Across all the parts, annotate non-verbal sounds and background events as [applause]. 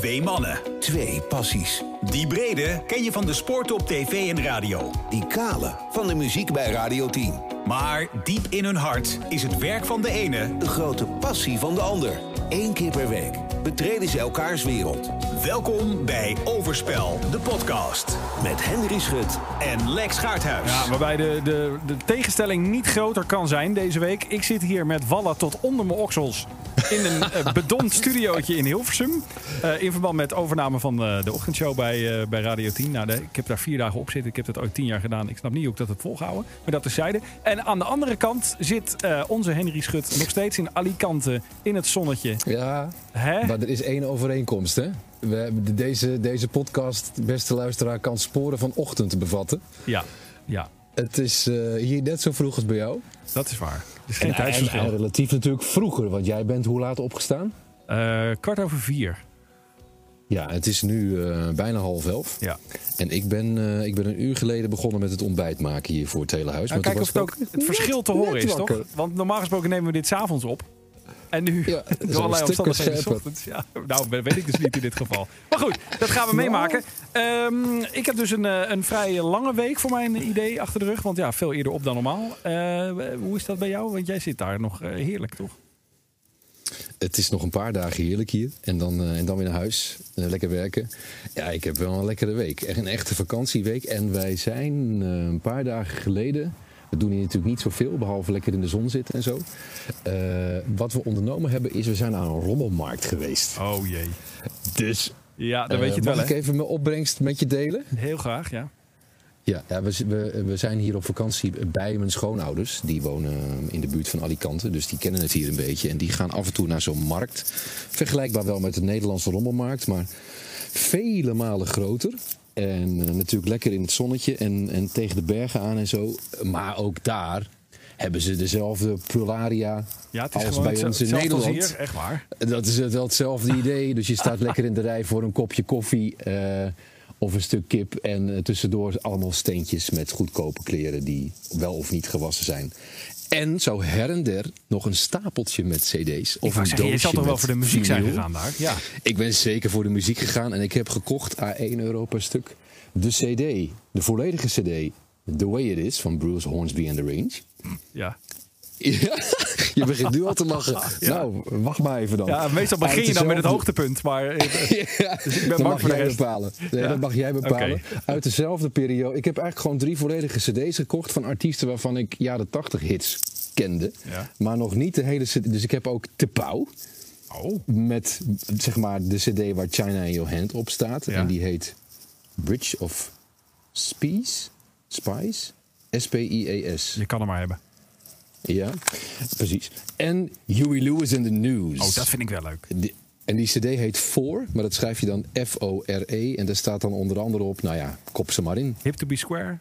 Twee mannen. Twee passies. Die brede ken je van de sport op tv en radio. Die kale van de muziek bij Radio 10. Maar diep in hun hart is het werk van de ene... De grote passie van de ander. Eén keer per week betreden ze elkaars wereld. Welkom bij Overspel, de podcast. Met Henry Schut En Lex Gaarthuis. Ja, waarbij de, de, de tegenstelling niet groter kan zijn deze week. Ik zit hier met wallen tot onder mijn oksels in een uh, bedond studiootje in Hilversum. Uh, in verband met overname van uh, de ochtendshow bij, bij Radio 10. Nou, de, ik heb daar vier dagen op zitten. Ik heb dat ooit tien jaar gedaan. Ik snap niet hoe ik dat heb volgehouden. Maar dat terzijde. En aan de andere kant zit onze Henry Schut nog steeds in Alicante in het zonnetje. Ja, Hè? maar er is één overeenkomst, hè? We hebben deze, deze podcast, beste luisteraar, kan sporen van ochtend bevatten. Ja, ja, Het is uh, hier net zo vroeg als bij jou. dat is waar. Het is geen En, en, tijdsverschil. en relatief natuurlijk vroeger, want jij bent hoe laat opgestaan? Uh, kwart over vier. Ja, het is nu uh, bijna half elf. Ja. En ik ben, uh, ik ben een uur geleden begonnen met het ontbijt maken hier voor het hele huis. Nou, Maar kijk toen of het ook het verschil te horen is, wakker. toch? Want normaal gesproken nemen we dit s'avonds op. En nu, Ja, [laughs] door allerlei omstandigheden, ochtends. Ja, nou, weet ik dus niet in dit geval. Maar goed, dat gaan we [laughs] meemaken. Ehm, ik heb dus een, eh, een vrij lange week voor mijn idee achter de rug. Want ja, veel eerder op dan normaal. Eh, hoe is dat bij jou? Want jij zit daar nog eh, heerlijk, toch? Het is nog een paar dagen heerlijk hier. En dan, en dan weer naar huis. Lekker werken. Ja, ik heb wel een lekkere week. Echt een echte vakantieweek. En wij zijn een paar dagen geleden. We doen hier natuurlijk niet zoveel, behalve lekker in de zon zitten en zo. Eh, wat we ondernomen hebben, is we zijn naar een rommelmarkt geweest. Oh jee. Dus Ja, dan eh, weet je het wel, mag ik even mijn opbrengst met je delen? Heel graag, ja. Ja, ja we, we, we zijn hier op vakantie bij mijn schoonouders. Die wonen in de buurt van Alicante, dus die kennen het hier een beetje. En die gaan af en toe naar zo'n markt. Vergelijkbaar wel met de Nederlandse rommelmarkt, maar vele malen groter. En eh, natuurlijk lekker in het zonnetje en, en tegen de bergen aan en zo. Maar ook daar hebben ze dezelfde pluraria Ja, het is als bij ons in Nederland. hier, echt waar. Dat is wel hetzelfde idee. Dus je staat lekker in de rij voor een kopje koffie eh, of een stuk kip. En eh, tussendoor allemaal steentjes met goedkope kleren die wel of niet gewassen zijn. En zo her en der nog een stapeltje met cd's. Of een zeggen, je doosje zal toch wel voor de muziek zijn gegaan daar? Ja. Ik ben zeker voor de muziek gegaan en ik heb gekocht à 1 euro per stuk. De CD, de volledige CD, The Way It Is van Bruce Hornsby and the Range. Ja. Ja, [laughs] je begint nu al te lachen. [laughs] Ja. Nou, wacht maar even dan. ja, meestal begin je dan met het hoogtepunt. Maar [laughs] Ja, Dus ik ben dat bang mag voor de jij bepalen. Nee. Dat mag jij bepalen. Uit dezelfde periode. Ik heb eigenlijk gewoon drie volledige cd's gekocht van artiesten waarvan ik jaren 80 hits kende. Ja. Maar nog niet de hele cd. Dus ik heb ook Te Pauw. oh, Met zeg maar de cd waar China in Your Hand op staat. En die heet Bridge of Spice. Spice? S-P-I-E-S. je kan hem maar hebben. Ja, precies. En Huey Lewis in the News. Oh, dat vind ik wel leuk. Die- en die cd heet For, maar dat schrijf je dan F-O-R-E. En daar staat dan onder andere op, nou ja, kop ze maar in. Hip to be square.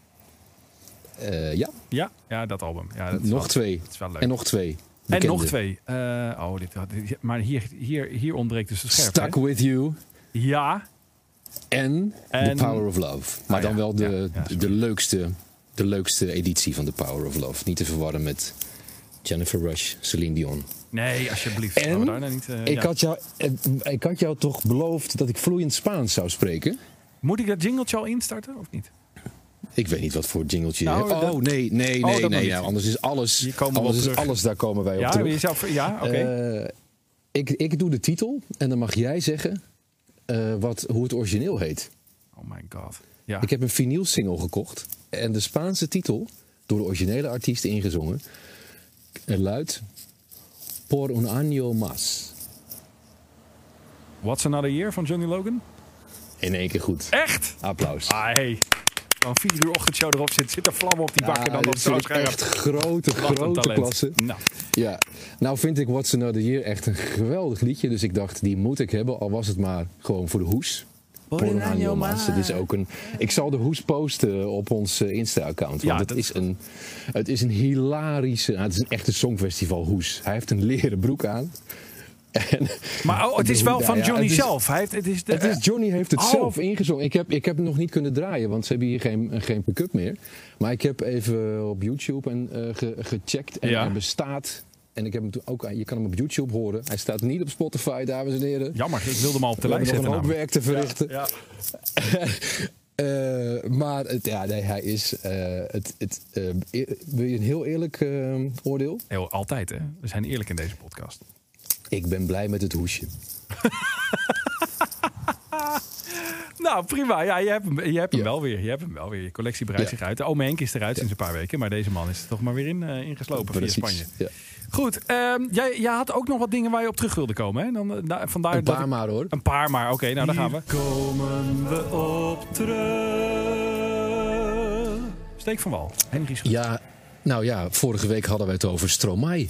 Eh, ja, Ja, ja, dat album. Ja, dat nog wel- twee. Dat is wel leuk. En nog twee. En nog twee. Eh, oh, dit, dit- maar hier, hier, hier ontbreekt dus de scherp. Stuck with You Ja, en, En- The Power of Love. Maar Ah, dan wel de, de, leukste, de leukste editie van The Power of Love. Niet te verwarren met Jennifer Rush, Celine Dion. nee, alsjeblieft. En daar nou niet, eh, ik, ja. had jou, eh, ik had jou toch beloofd dat ik vloeiend Spaans zou spreken? Moet ik dat jingletje al instarten of niet? Ik weet niet wat voor jingletje je Nou, hebt. dat- Oh, nee, nee, Oh, nee, nee. ja, anders is alles, op is alles, daar komen wij op Ja, terug. je zou, ja oké. Eh, ik, ik doe de titel en dan mag jij zeggen eh, wat, hoe het origineel heet. oh my god. Ja. Ik heb een vinyl single gekocht en de Spaanse titel, door de originele artiest ingezongen, luidt Por un año más. What's Another Year van Johnny Logan? In één keer goed. Echt? Applaus. Ah, hey. Van vier uur ochtendshow erop zit, zit er vlammen op die bakken Ja, dan nog dit zo vind ik scherp. echt grote, grote talent. klasse. Nou, Ja, nou vind ik What's Another Year echt een geweldig liedje. Dus ik dacht, die moet ik hebben, al was het maar gewoon voor de hoes. Het is ook een, ik zal de hoes posten op ons eh, Insta-account. Want Ja, het, is een, het is een hilarische... nou, het is een echte songfestival hoes. Hij heeft een leren broek aan. En, maar oh, het is wel van Johnny is- zelf. Hij heeft, het is de, het is, Johnny heeft het Oh. zelf ingezongen. Ik heb, ik heb hem nog niet kunnen draaien, want ze hebben hier geen, geen pick-up meer. Maar ik heb even op YouTube en, eh, ge- gecheckt. En Ja. er bestaat En ik heb hem toen ook, je kan hem op YouTube horen. Hij staat niet op Spotify, dames en heren. Jammer, ik wilde hem al op de lijst hebben nog zetten. een hoop werk te verrichten. Ja. [laughs] Eh, maar het, ja, nee, hij is. eh, het, het, eh, eer- wil je een heel eerlijk eh, oordeel? Heel, altijd, hè? We zijn eerlijk in deze podcast. Ik ben blij met het hoesje. [laughs] Nou, prima. Ja, je hebt hem, je hebt hem Ja. wel weer. Je hebt hem wel weer. Je collectie breidt Ja. zich uit. Ome Henk is eruit sinds een paar weken. Maar deze man is er toch maar weer in, eh, ingeslopen via. Spanje. Goed, ehm, jij, jij had ook nog wat dingen waar je op terug wilde komen. Hè? Dan, eh, da- vandaar Een dat paar ik- maar hoor. Een paar maar. Oké, nou daar gaan we. komen we op terug. Steek van wal. Henry Schut. Ja, nou ja, vorige week hadden we het over Stromae.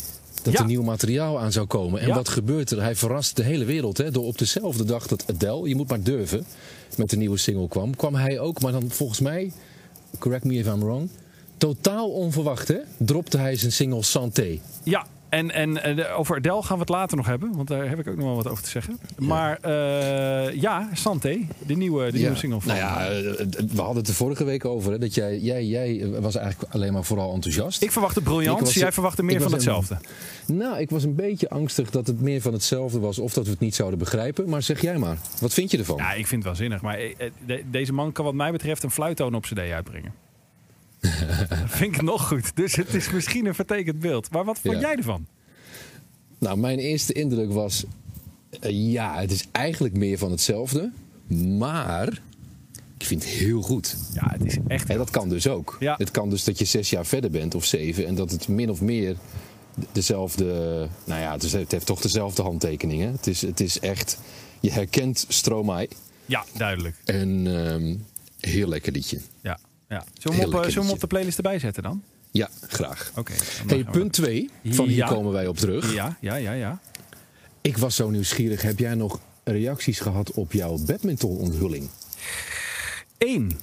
Dat Ja. er nieuw materiaal aan zou komen. En Ja. wat gebeurt er? Hij verrast de hele wereld. Hè, door op dezelfde dag dat Adele, je moet maar durven, met de nieuwe single kwam. Kwam hij ook, maar dan volgens mij, correct me if I'm wrong, totaal onverwacht hè, dropte hij zijn single Santé. Ja, en, en eh, de- over Adele gaan we het later nog hebben. Want daar heb ik ook nog wel wat over te zeggen. Maar eh, ja, Santé. De nieuwe, de nieuwe single van... Nou ja, eh, we hadden het er vorige week over. Hè, dat jij, jij, jij was eigenlijk alleen maar vooral enthousiast. Ik verwachtte briljant. was- Jij verwachtte meer van een- hetzelfde. Nou, ik was een beetje angstig dat het meer van hetzelfde was. Of dat we het niet zouden begrijpen. Maar zeg jij maar, wat vind je ervan? Ja, ik vind het wel zinnig. Maar de- deze man kan wat mij betreft een fluittoon op cd uitbrengen. [laughs] Vind ik nog goed. Dus het is misschien een vertekend beeld. Maar wat vond Ja. jij ervan? Nou, mijn eerste indruk was... eh, ja, het is eigenlijk meer van hetzelfde. Maar ik vind het heel goed. Ja, het is echt... En dat kan dus ook. Ja. Het kan dus dat je zes jaar verder bent of zeven... en dat het min of meer dezelfde... Nou ja, het heeft toch dezelfde handtekeningen. Het is, het is echt... Je herkent Stromae. Ja, duidelijk. En ehm, heel lekker liedje. Ja. Ja. Zullen we hem op, eh, op de playlist erbij zetten dan? Ja, graag. Oké. Hey, punt 2 van hier Ja. komen wij op terug. Ja, ja, ja, ja. Ik was zo nieuwsgierig. Heb jij nog reacties gehad op jouw badminton-onthulling? Eén.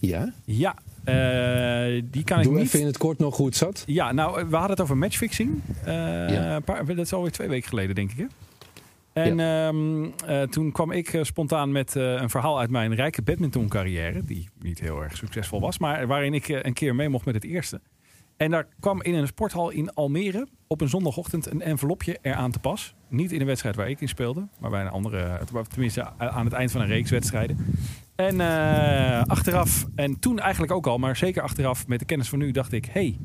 Ja? Ja. eh, die kan ik Doe niet... even in het kort nog hoe het zat. Ja, nou, we hadden het over matchfixing. Eh, Ja. een paar, dat is alweer twee weken geleden, denk ik. Hè? En ehm, eh, toen kwam ik eh, spontaan met eh, een verhaal uit mijn rijke badmintoncarrière. Die niet heel erg succesvol was, maar waarin ik een keer mee mocht met het eerste. En daar kwam in een sporthal in Almere op een zondagochtend een envelopje eraan te pas. Niet in de wedstrijd waar ik in speelde, maar bij een andere, tenminste aan het eind van een reeks wedstrijden. En achteraf, en toen eigenlijk ook al, maar zeker achteraf met de kennis van nu, dacht ik: hey,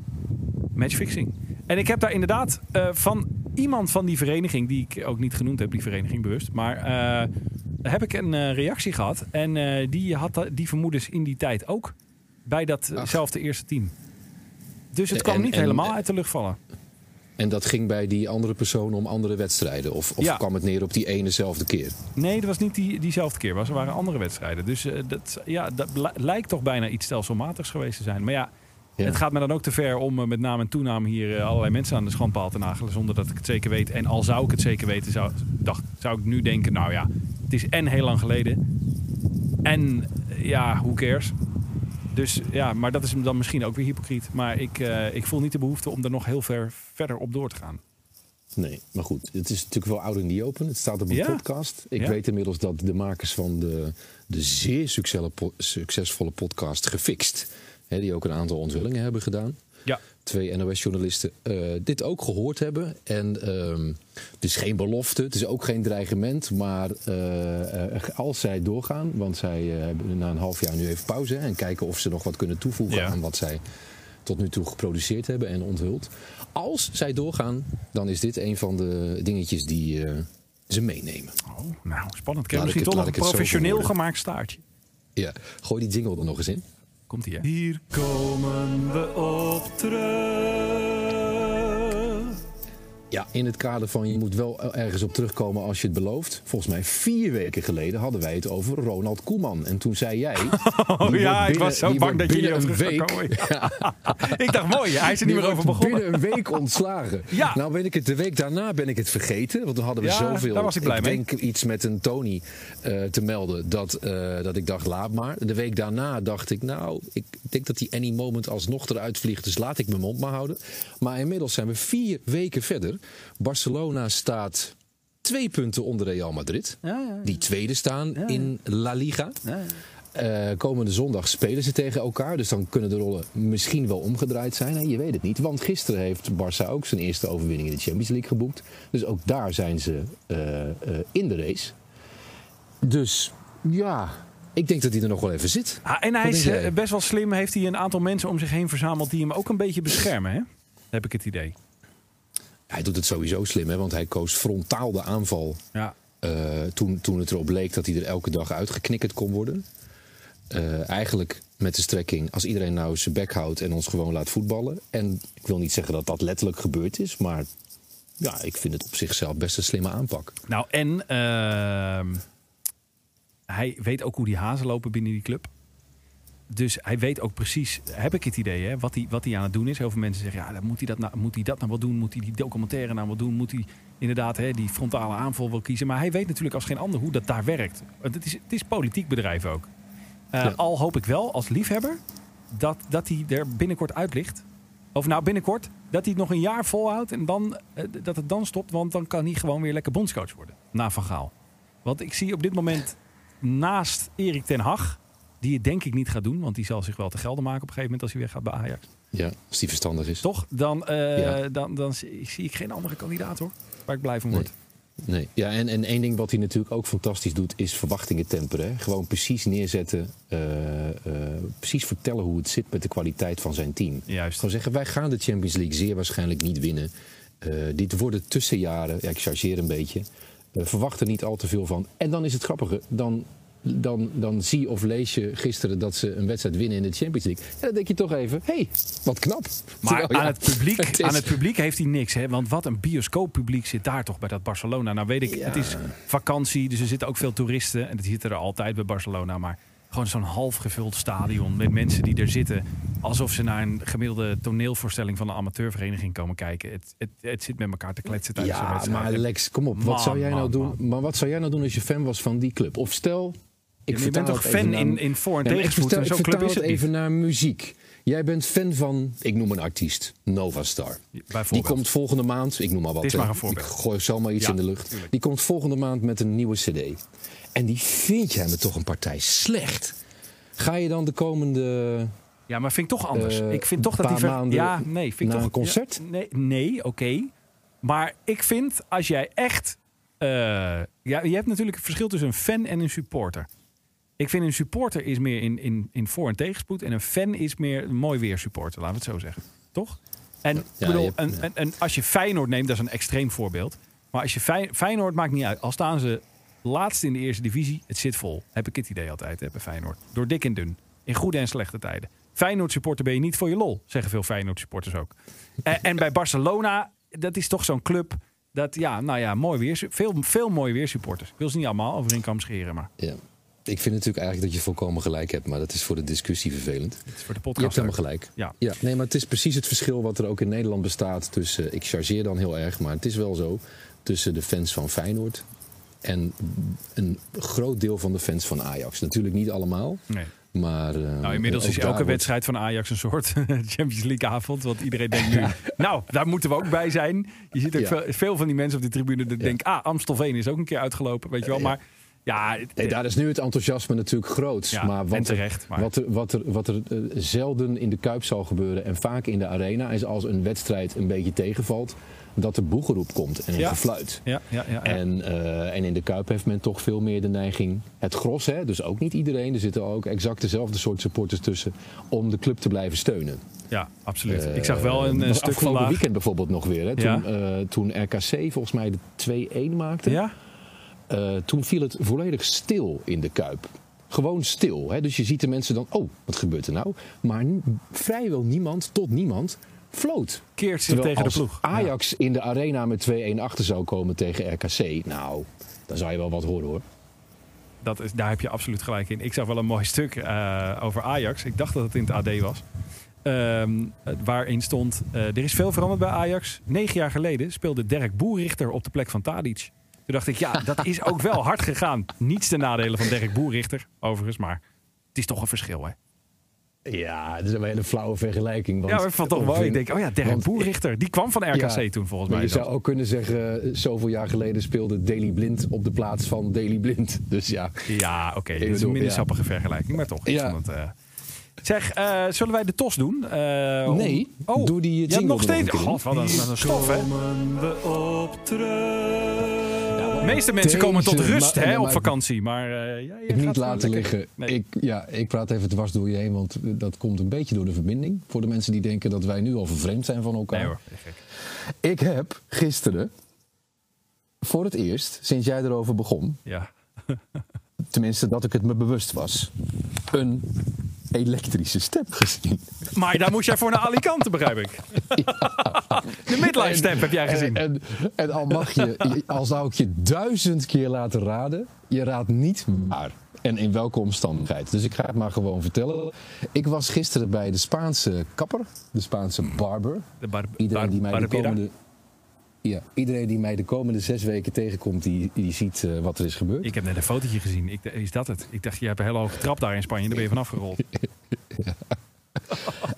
matchfixing. En ik heb daar inderdaad eh, van iemand van die vereniging, die ik ook niet genoemd heb, die vereniging bewust, maar eh, heb ik een eh, reactie gehad. En die had die vermoedens in die tijd ook bij datzelfde eerste team. Dus het kwam En- niet en- helemaal uit de lucht vallen. En dat ging bij die andere persoon om andere wedstrijden? Of, of Ja. kwam het neer op die enezelfde keer? Nee, dat was niet die, diezelfde keer. Was, er waren andere wedstrijden. Dus dat, ja, dat li- lijkt toch bijna iets stelselmatigs geweest te zijn. Maar ja, Ja. het gaat me dan ook te ver om eh, met naam en toenaam hier eh, allerlei mensen aan de schandpaal te nagelen. Zonder dat ik het zeker weet. En al zou ik het zeker weten, zou, dacht, zou ik nu denken: nou ja, het is en heel lang geleden. En eh, ja, who cares? Dus ja, maar dat is dan misschien ook weer hypocriet. Maar ik, ik voel niet de behoefte om er nog heel ver verder op door te gaan. Nee, maar goed. Het is natuurlijk wel out in the open. Het staat op een Ja. podcast. Ik Ja. weet inmiddels dat de makers van de, de zeer succesvolle podcast Gefixt... Hè, die ook een aantal onthullingen hebben gedaan... Ja, twee NOS-journalisten eh, dit ook gehoord hebben. En ehm, het is geen belofte, het is ook geen dreigement. Maar eh, eh, als zij doorgaan, want zij hebben na een half jaar nu even pauze... hè, en kijken of ze nog wat kunnen toevoegen Ja. aan wat zij tot nu toe geproduceerd hebben en onthuld. Als zij doorgaan, dan is dit een van de dingetjes die ze meenemen. oh, nou spannend. Ik misschien toch nog een professioneel gemaakt staartje. Ja, gooi die jingle er nog eens in. Hier komen we op terug. Ja, in het kader van je moet wel ergens op terugkomen als je het belooft. Volgens mij vier weken geleden hadden wij het over Ronald Koeman. En toen zei jij... [laughs] Oh ja, ik was zo bang dat je hierover een week... komen. [laughs] ik dacht, mooi, hij is er niet meer over begonnen. binnen een week ontslagen. [laughs] Ja. Nou ben ik het de week daarna ben ik het vergeten. Want toen hadden we Ja, zoveel... daar was ik blij mee. denk iets met een Tony eh, te melden. Dat, eh, dat ik dacht, laat maar. De week daarna dacht ik, nou... Ik denk dat die any moment alsnog eruit vliegt. Dus laat ik mijn mond maar houden. Maar inmiddels zijn we vier weken verder. Barcelona staat twee punten onder Real Madrid. Ja, ja, Die tweede staan in La Liga. ja. Eh, komende zondag spelen ze tegen elkaar. Dus dan kunnen de rollen misschien wel omgedraaid zijn. En je weet het niet. Want gisteren heeft Barça ook zijn eerste overwinning in de Champions League geboekt. Dus ook daar zijn ze eh, eh, in de race. Dus ja, ik denk dat hij er nog wel even zit. Ah, en hij is best wel slim. Heeft hij een aantal mensen om zich heen verzameld die hem ook een beetje beschermen. Hè? Heb ik het idee. Hij doet het sowieso slim, hè, want hij koos frontaal de aanval Ja. eh, toen, toen het erop leek dat hij er elke dag uitgeknikkerd kon worden. Eh, eigenlijk met de strekking, als iedereen nou zijn bek houdt en ons gewoon laat voetballen. En ik wil niet zeggen dat dat letterlijk gebeurd is, maar ja, ik vind het op zichzelf best een slimme aanpak. Nou, en ehm, hij weet ook hoe die hazen lopen binnen die club. Dus hij weet ook precies, heb ik het idee, hè, wat, hij, wat hij aan het doen is. Heel veel mensen zeggen, ja, moet hij dat nou, moet hij dat nou wel doen? Moet hij die documentaire nou wel doen? Moet hij inderdaad hè, die frontale aanval wel kiezen? Maar hij weet natuurlijk als geen ander hoe dat daar werkt. Want Het is, het is politiek bedrijf ook. Eh, Ja. Al hoop ik wel als liefhebber dat, dat hij er binnenkort uit ligt. Of nou binnenkort, dat hij het nog een jaar volhoudt en dan, eh, dat het dan stopt. Want dan kan hij gewoon weer lekker bondscoach worden. Na Van Gaal. Want ik zie op dit moment naast Erik ten Hag, die het denk ik niet gaat doen. Want die zal zich wel te gelden maken op een gegeven moment als hij weggaat bij Ajax. Ja, als die verstandig is. Toch? Dan, eh, Ja. dan, dan zie ik geen andere kandidaat hoor. Waar ik blij van word. Nee. Ja, en, en één ding wat hij natuurlijk ook fantastisch doet, is verwachtingen temperen. Gewoon precies neerzetten, eh, eh, precies vertellen hoe het zit met de kwaliteit van zijn team. Juist. Gewoon zeggen, wij gaan de Champions League zeer waarschijnlijk niet winnen. Eh, dit worden tussenjaren, ja, ik chargeer een beetje. Verwacht er niet al te veel van. En dan is het grappige, dan, dan, dan zie of lees je gisteren dat ze een wedstrijd winnen in de Champions League. En dan denk je toch even, hé, hey, wat knap. Maar Terwijl, ja, aan, het publiek, het is- aan het publiek heeft hij niks. Hè? Want wat een bioscooppubliek zit daar toch bij dat Barcelona. Nou weet ik, Ja. het is vakantie, dus er zitten ook veel toeristen. En dat zitten er altijd bij Barcelona. Maar gewoon zo'n half gevuld stadion met mensen die er zitten. Alsof ze naar een gemiddelde toneelvoorstelling van een amateurvereniging komen kijken. Het, het, het zit met elkaar te kletsen tijdens een Ja, wedstrijd. maar Lex, kom op. Man, Wat zou jij nou doen? man. Maar wat zou jij nou doen als je fan was van die club? Of stel, ik je bent toch het even fan naar- in, in voor- en Nee, ik vertel, En ik vertaal is het het even niet. naar muziek. Jij bent fan van, ik noem een artiest, Nova Star. Die komt volgende maand, ik noem maar wat. Het is maar hè. een voorbeeld. Ik gooi zomaar iets Ja, in de lucht. tuurlijk. Die komt volgende maand met een nieuwe cd. En die vind jij me toch een partij slecht. Ga je dan de komende... Ja, maar vind ik toch anders. Eh, ik vind toch dat die ver- maanden Ja, nee, vind ik toch een concert? Ja, nee, nee oké. Maar ik vind als jij echt. eh, ja, je hebt natuurlijk een verschil tussen een fan en een supporter. Ik vind een supporter is meer in, in, in voor- en tegenspoed. En een fan is meer een mooi weer supporter, laten we het zo zeggen. Toch? En, Ja, bedoel, hebt- een, ja. een, een- als je Feyenoord neemt, dat is een extreem voorbeeld. Maar als je Fey- Feyenoord maakt niet uit. Al staan ze laatste in de eerste divisie, het zit vol. Heb ik het idee altijd hè, bij Feyenoord. Door dik en dun. In goede en slechte tijden. Feyenoord supporter ben je niet voor je lol, zeggen veel Feyenoord supporters ook. [laughs] En, en bij Barcelona, dat is toch zo'n club. Dat ja, nou ja, mooi weer. Veel, veel mooi weer supporters. Ik wil ze niet allemaal over een kam scheren, maar Ja. Ik vind natuurlijk eigenlijk dat je volkomen gelijk hebt, maar dat is voor de discussie vervelend. het is voor de Je hebt podcast. helemaal gelijk. Ja. Ja, nee, maar het is precies het verschil wat er ook in Nederland bestaat tussen, ik chargeer dan heel erg, maar het is wel zo, tussen de fans van Feyenoord en een groot deel van de fans van Ajax. Natuurlijk niet allemaal, Nee. maar... eh, Nou, inmiddels is elke wordt- wedstrijd van Ajax een soort [laughs] Champions League avond. Want iedereen denkt nu, [laughs] nou, daar moeten we ook bij zijn. Je ziet ook Ja. veel, veel van die mensen op die tribune die Ja. denken, ah, Amstelveen is ook een keer uitgelopen, weet je wel. Maar ja, het- Nee, daar is nu het enthousiasme natuurlijk groot. Ja, maar wat er, terecht, maar- Wat er, wat er, wat er eh, zelden in de Kuip zal gebeuren en vaak in de arena... is als een wedstrijd een beetje tegenvalt, dat er boegeroep komt en een Ja. gefluit. ja, ja, ja, ja. En, eh, en in de Kuip heeft men toch veel meer de neiging, het gros, hè, dus ook niet iedereen, er zitten ook exact dezelfde soort supporters tussen, om de club te blijven steunen. ja, absoluut. Eh, ik zag wel een, eh, stuk afgelopen vandaag. weekend bijvoorbeeld nog weer, hè, toen, eh, toen RKC volgens mij de 2-1 maakte. Ja? Eh, toen viel het volledig stil in de Kuip. Gewoon stil. Hè? Dus je ziet de mensen dan, oh, wat gebeurt er nou? Maar vrijwel niemand, tot niemand, floot. Keert zich tegen de ploeg. Ajax in de arena met 2-1 achter zou komen tegen RKC, nou, dan zou je wel wat horen hoor. Dat is, daar heb je absoluut gelijk in. Ik zag wel een mooi stuk eh, over Ajax. Ik dacht dat het in het AD was. Ehm, waarin stond, eh, er is veel veranderd bij Ajax. Negen jaar geleden speelde Dirk Boerichter op de plek van Tadic. Toen dacht ik, ja, dat is ook wel hard gegaan. Niets ten nadele van Dirk Boerichter, overigens. Maar het is toch een verschil, hè? Ja, dat is een hele flauwe vergelijking. Want, ja, ik vond het toch in- Ik denk, oh ja, Derek Boerrichter. Die kwam van RKC Ja, toen volgens Maar mij. je zou ook kunnen zeggen, eh, zoveel jaar geleden speelde Daily Blind op de plaats van Daily Blind. [laughs] Dus ja, Ja, oké. dit is een minder ja. sappige vergelijking, maar toch. Ik Ja. vond het, eh. Zeg, eh, zullen wij de tos doen? Eh, om- Nee, oh, doe die je hebt nog steeds. God, wat een, wat een stof, hè? De meeste mensen Deze- komen tot rust maar- hè, maar- op vakantie. Maar eh, ja, je ik gaat niet laten liggen. Nee. Ik, ja, ik praat even dwars door je heen, want dat komt een beetje door de verbinding. Voor de mensen die denken dat wij nu al vervreemd zijn van elkaar. Nee hoor. Ik heb gisteren, voor het eerst, sinds jij erover begon, Ja. [laughs] tenminste dat ik het me bewust was, een elektrische step gezien. Maar daar moest jij voor naar Alicante, begrijp ik. [laughs] De midlife step heb jij gezien. En, en, en al mag je, al zou ik je duizend keer laten raden, je raadt niet waar. En in welke omstandigheid. Dus ik ga het maar gewoon vertellen. Ik was gisteren bij de Spaanse kapper, de Spaanse barber. De bar- Iedereen die mij de komende, ja, iedereen die mij de komende zes weken tegenkomt, die, die ziet eh, wat er is gebeurd. Ik heb net een fotootje gezien. Ik, is dat het? Ik dacht, je hebt een hele hoge trap daar in Spanje. Daar ben je vanaf gerold. [laughs]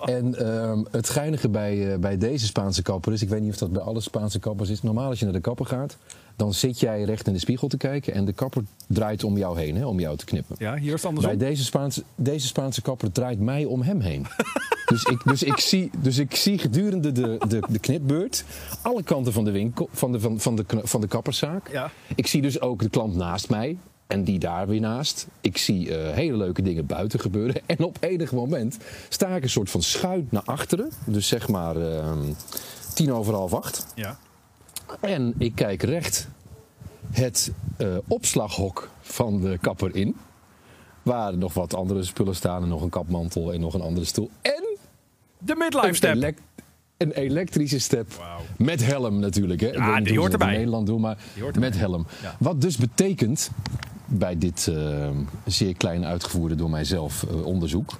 En ehm, het geinige bij, eh, bij deze Spaanse kapper is, ik weet niet of dat bij alle Spaanse kappers is. Normaal als je naar de kapper gaat, dan zit jij recht in de spiegel te kijken en de kapper draait om jou heen, hè, om jou te knippen. Ja, hier is het Bij andersom. deze Spaanse, deze Spaanse kapper draait mij om hem heen. [laughs] dus, ik, dus, ik zie, dus ik zie gedurende de, de, de knipbeurt alle kanten van de, winkel, van de, van, van de, van de kapperszaak. Ja. Ik zie dus ook de klant naast mij en die daar weer naast. Ik zie eh, hele leuke dingen buiten gebeuren. En op enig moment sta ik een soort van schuin naar achteren. Dus zeg maar ehm, tien over half acht. Ja. En ik kijk recht het eh, opslaghok van de kapper in. Waar nog wat andere spullen staan. En nog een kapmantel en nog een andere stoel. En De midlife een, step. elek- een elektrische step. Met helm natuurlijk. Hè. Weet die hoort erbij. in Nederland doen, maar met erbij. helm. Ja. Wat dus betekent, bij dit eh, zeer klein uitgevoerde door mijzelf eh, onderzoek...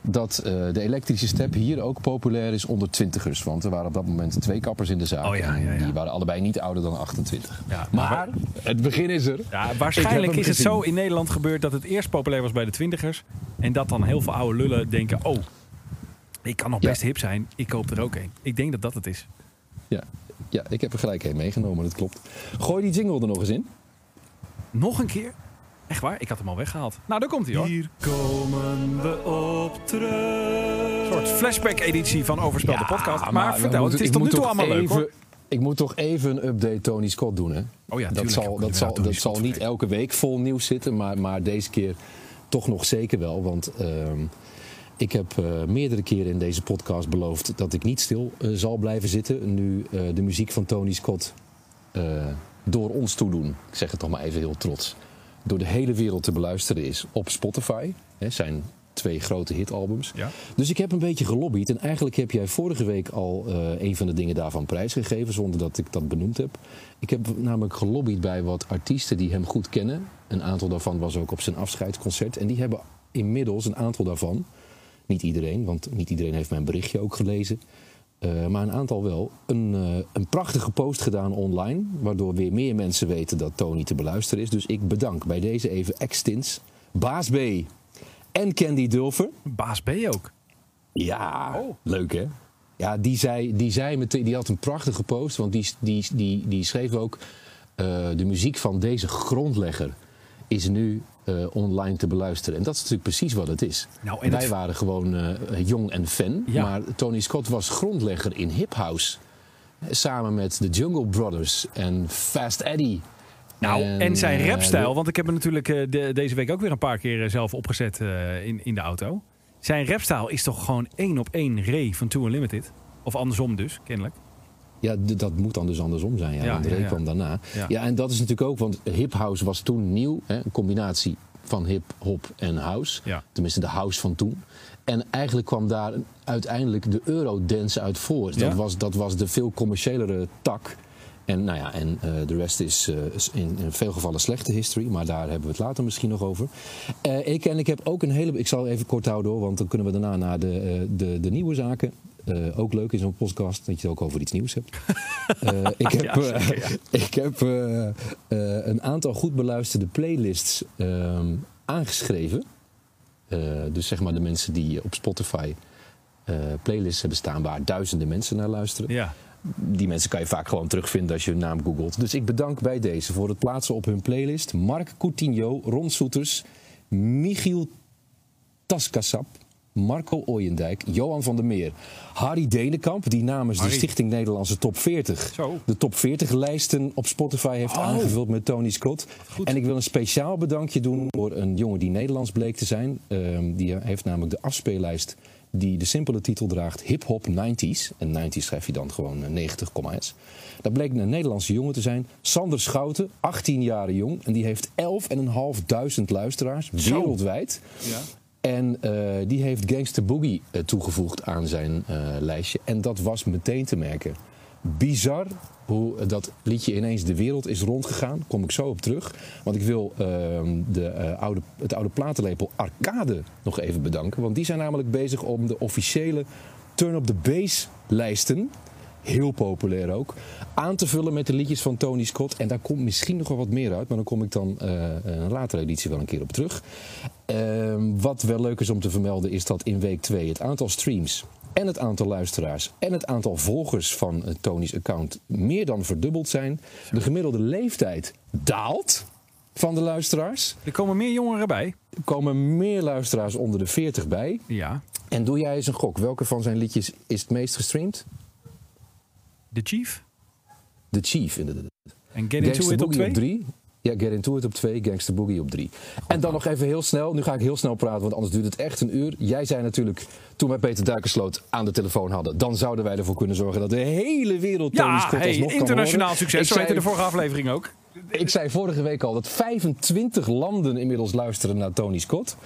dat eh, de elektrische step hier ook populair is onder twintigers. Want er waren op dat moment twee kappers in de zaak. Oh ja, en ja, ja. Die waren allebei niet ouder dan 28. Ja, maar- maar het begin is er. Ja, waarschijnlijk is het zo in Nederland gebeurd dat het eerst populair was bij de twintigers. En dat dan heel veel oude lullen denken, oh, ik kan nog Ja. best hip zijn. Ik koop er ook een. Ik denk dat dat het is. Ja. ja, ik heb er gelijk een meegenomen, dat klopt. Gooi die jingle er nog eens in. Nog een keer? Echt waar? Ik had hem al weggehaald. Nou, daar komt hij hoor. Hier komen we op terug. Een soort flashback-editie van Overspel de podcast. Maar, vertel, moeten- het is tot nu toe toch allemaal leuk even- hoor. Ik moet toch even een update Tony Scott doen, hè? Oh ja, dat zal, dat zal, dat zal niet elke week vol nieuws zitten, maar, maar deze keer toch nog zeker wel. Want ehm, ik heb eh, meerdere keren in deze podcast beloofd dat ik niet stil eh, zal blijven zitten. Nu eh, de muziek van Tony Scott door ons toedoen, ik zeg het toch maar even heel trots, door de hele wereld te beluisteren is op Spotify. Hè, zijn twee grote hitalbums. Ja. Dus ik heb een beetje gelobbyd. En eigenlijk heb jij vorige week al een van de dingen daarvan prijsgegeven, zonder dat ik dat benoemd heb. Ik heb namelijk gelobbyd bij wat artiesten die hem goed kennen. Een aantal daarvan was ook op zijn afscheidsconcert. En die hebben inmiddels een aantal daarvan, niet iedereen, want niet iedereen heeft mijn berichtje ook gelezen. eh, maar een aantal wel, een, eh, een prachtige post gedaan online. Waardoor weer meer mensen weten dat Tony te beluisteren is. Dus ik bedank bij deze even Extins, Baas B en Candy Dulfer. Baas B ook. Ja, Oh. leuk hè? Ja, die, zei, die, zei meteen, die had een prachtige post, want die, die, die, die schreef ook... eh, de muziek van deze grondlegger is nu eh, online te beluisteren. En dat is natuurlijk precies wat het is. Nou, en Wij het- waren gewoon eh, jong en fan, Ja. maar Tony Scott was grondlegger in hip house. Eh, Samen met de Jungle Brothers en Fast Eddie. Nou, en, zijn rapstijl, want ik heb hem natuurlijk de- deze week ook weer een paar keer zelf opgezet in, in de auto. Zijn rapstijl is toch gewoon één op één Ray van Too Unlimited? Of andersom dus, kennelijk. Ja, dat moet dan dus andersom zijn. Ja, Ja, want ja, Ray ja. kwam daarna. Ja. En dat is natuurlijk ook, want hip house was toen nieuw. Hè, een combinatie van hip, hop en house. Tenminste, de house van toen. En eigenlijk kwam daar uiteindelijk de eurodance uit voort. Dat, was, dat was de veel commerciëlere tak. En, nou ja, en eh, de rest is eh, is in, in veel gevallen slechte history. Maar daar hebben we het later misschien nog over. Eh, ik, en ik heb ook een hele... Ik zal even kort houden hoor, want dan kunnen we daarna naar de, de, de nieuwe zaken. Eh, ook leuk in zo'n podcast dat je het ook over iets nieuws hebt. [laughs] Eh, ik heb, Ja, zeker, [laughs] eh, ik heb een aantal goed beluisterde playlists ehm, aangeschreven. Dus zeg maar de mensen die op Spotify playlists hebben staan waar duizenden mensen naar luisteren. Ja. Die mensen kan je vaak gewoon terugvinden als je hun naam googelt. Dus ik bedank bij deze voor het plaatsen op hun playlist Mark Coutinho, Ron Soeters, Michiel Taskasap, Marco Ooyendijk, Johan van der Meer, Harry Denenkamp, die namens Harry. de Stichting Nederlandse Top 40 Zo. de top 40 lijsten op Spotify heeft Oh. aangevuld met Tony Scott. En ik wil een speciaal bedankje doen voor een jongen die Nederlands bleek te zijn. Ehm, die heeft namelijk de afspeellijst die de simpele titel draagt Hip Hop 90s. En 90s schrijf je dan gewoon eh, 90, s. Dat bleek een Nederlandse jongen te zijn. Sander Schouten, 18 jaar jong. En die heeft 11.500 luisteraars Zo. wereldwijd. Ja. En eh, die heeft Gangster Boogie eh, toegevoegd aan zijn eh, lijstje. En dat was meteen te merken. Bizar hoe dat liedje ineens de wereld is rondgegaan. Kom ik zo op terug. Want ik wil ehm, de, oude, het oude platenlepel Arcade nog even bedanken. Want die zijn namelijk bezig om de officiële Turn Up The Bass lijsten heel populair ook. Aan te vullen met de liedjes van Tony Scott. En daar komt misschien nog wel wat meer uit. Maar dan kom ik dan eh, een latere editie wel een keer op terug. Ehm, wat wel leuk is om te vermelden is dat in week 2 het aantal streams en het aantal luisteraars en het aantal volgers van eh, Tony's account meer dan verdubbeld zijn. De gemiddelde leeftijd daalt van de luisteraars. Er komen meer jongeren bij. Er komen meer luisteraars onder de 40 bij. Ja. En doe jij eens een gok. Welke van zijn liedjes is het meest gestreamd? De Chief. The Chief, inderdaad. En Get Into It op Boogie 2. op 3. Ja, Get Into It op 2, Gangster Boogie op 3. En dan nog even heel snel, nu ga ik heel snel praten, want anders duurt het echt een uur. Jij zei natuurlijk, toen wij Peter Duikersloot aan de telefoon hadden, dan zouden wij ervoor kunnen zorgen dat de hele wereld Tony Ja, Scott hey, alsnog internationaal succes. Ik Zo heette zei, de vorige aflevering ook. ik zei vorige week al dat 25 landen inmiddels luisteren naar Tony Scott.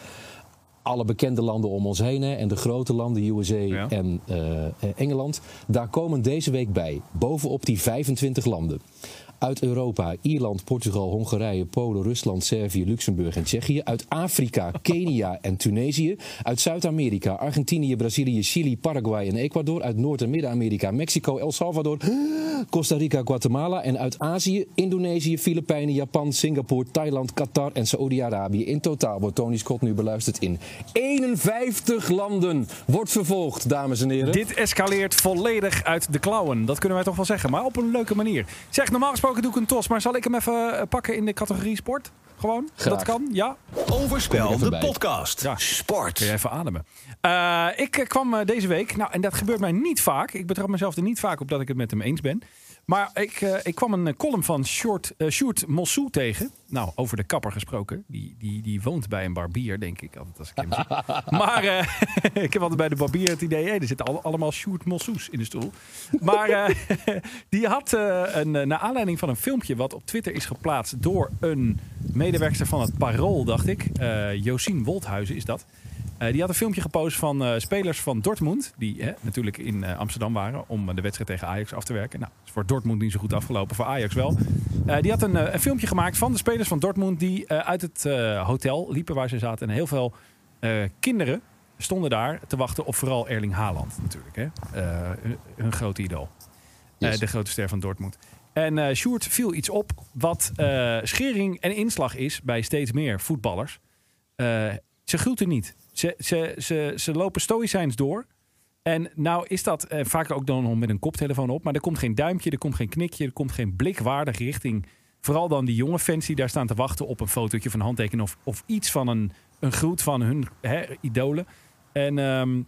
Alle bekende landen om ons heen hè, en de grote landen, USA Ja. en eh, Engeland. Daar komen deze week bij, bovenop die 25 landen. Uit Europa, Ierland, Portugal, Hongarije, Polen, Rusland, Servië, Luxemburg en Tsjechië. Uit Afrika, [laughs] Kenia en Tunesië. Uit Zuid-Amerika, Argentinië, Brazilië, Chili, Paraguay en Ecuador. Uit Noord- en Midden-Amerika, Mexico, El Salvador, [gasps] Costa Rica, Guatemala. En uit Azië, Indonesië, Filipijnen, Japan, Singapore, Thailand, Qatar en Saoedi-Arabië. In totaal wordt Tony Scott nu beluisterd in 51 landen. Wordt vervolgd, dames en heren. Dit escaleert volledig uit de klauwen. Dat kunnen wij toch wel zeggen. Maar op een leuke manier. Zeg, normaal gesproken doe ik een tos. Maar zal ik hem even eh, pakken in de categorie sport? Gewoon? Graag. Dat kan? Ja? Overspel, er de bij. podcast. Ja. Sport. Kun je even ademen. Eh, ik eh, kwam deze week, nou en dat gebeurt mij niet vaak. Ik betrap mezelf er niet vaak op dat ik het met hem eens ben. Maar ik, eh, ik kwam een eh, column van Short, eh, Sjoerd Mossou tegen. Nou, over de kapper gesproken. Die, die, die woont bij een barbier, denk ik. Altijd als ik hem zie. [laughs] maar [laughs] ik heb altijd bij de barbier het idee... Hey, er zitten al- allemaal Sjoerd Mossous in de stoel. Maar [laughs] die had een, naar aanleiding van een filmpje... wat op Twitter is geplaatst door een medewerkster van het Parool, dacht ik. Josien Wolthuizen is dat. Eh, die had een filmpje gepost van eh, spelers van Dortmund. Die hè, natuurlijk in eh, Amsterdam waren om de wedstrijd tegen Ajax af te werken. Nou, is voor Dortmund niet zo goed afgelopen, voor Ajax wel. Die had een, een filmpje gemaakt van de spelers van Dortmund die uit het hotel liepen waar ze zaten. En heel veel kinderen stonden daar te wachten op vooral Erling Haaland natuurlijk. Hè? Hun, hun grote idool. Yes. de grote ster van Dortmund. En eh Sjoerd viel iets op wat schering en inslag is bij steeds meer voetballers. Ze groeten niet. Ze, ze, ze, ze lopen stoïcijns door. En nou is dat eh, vaak ook dan nog met een koptelefoon op. Maar er komt geen duimpje, er komt geen knikje, er komt geen blik waardig richting. Vooral dan die jonge fans die daar staan te wachten op een fotootje van handtekening. Of, of iets van een, een groet van hun hè, idolen. En ehm,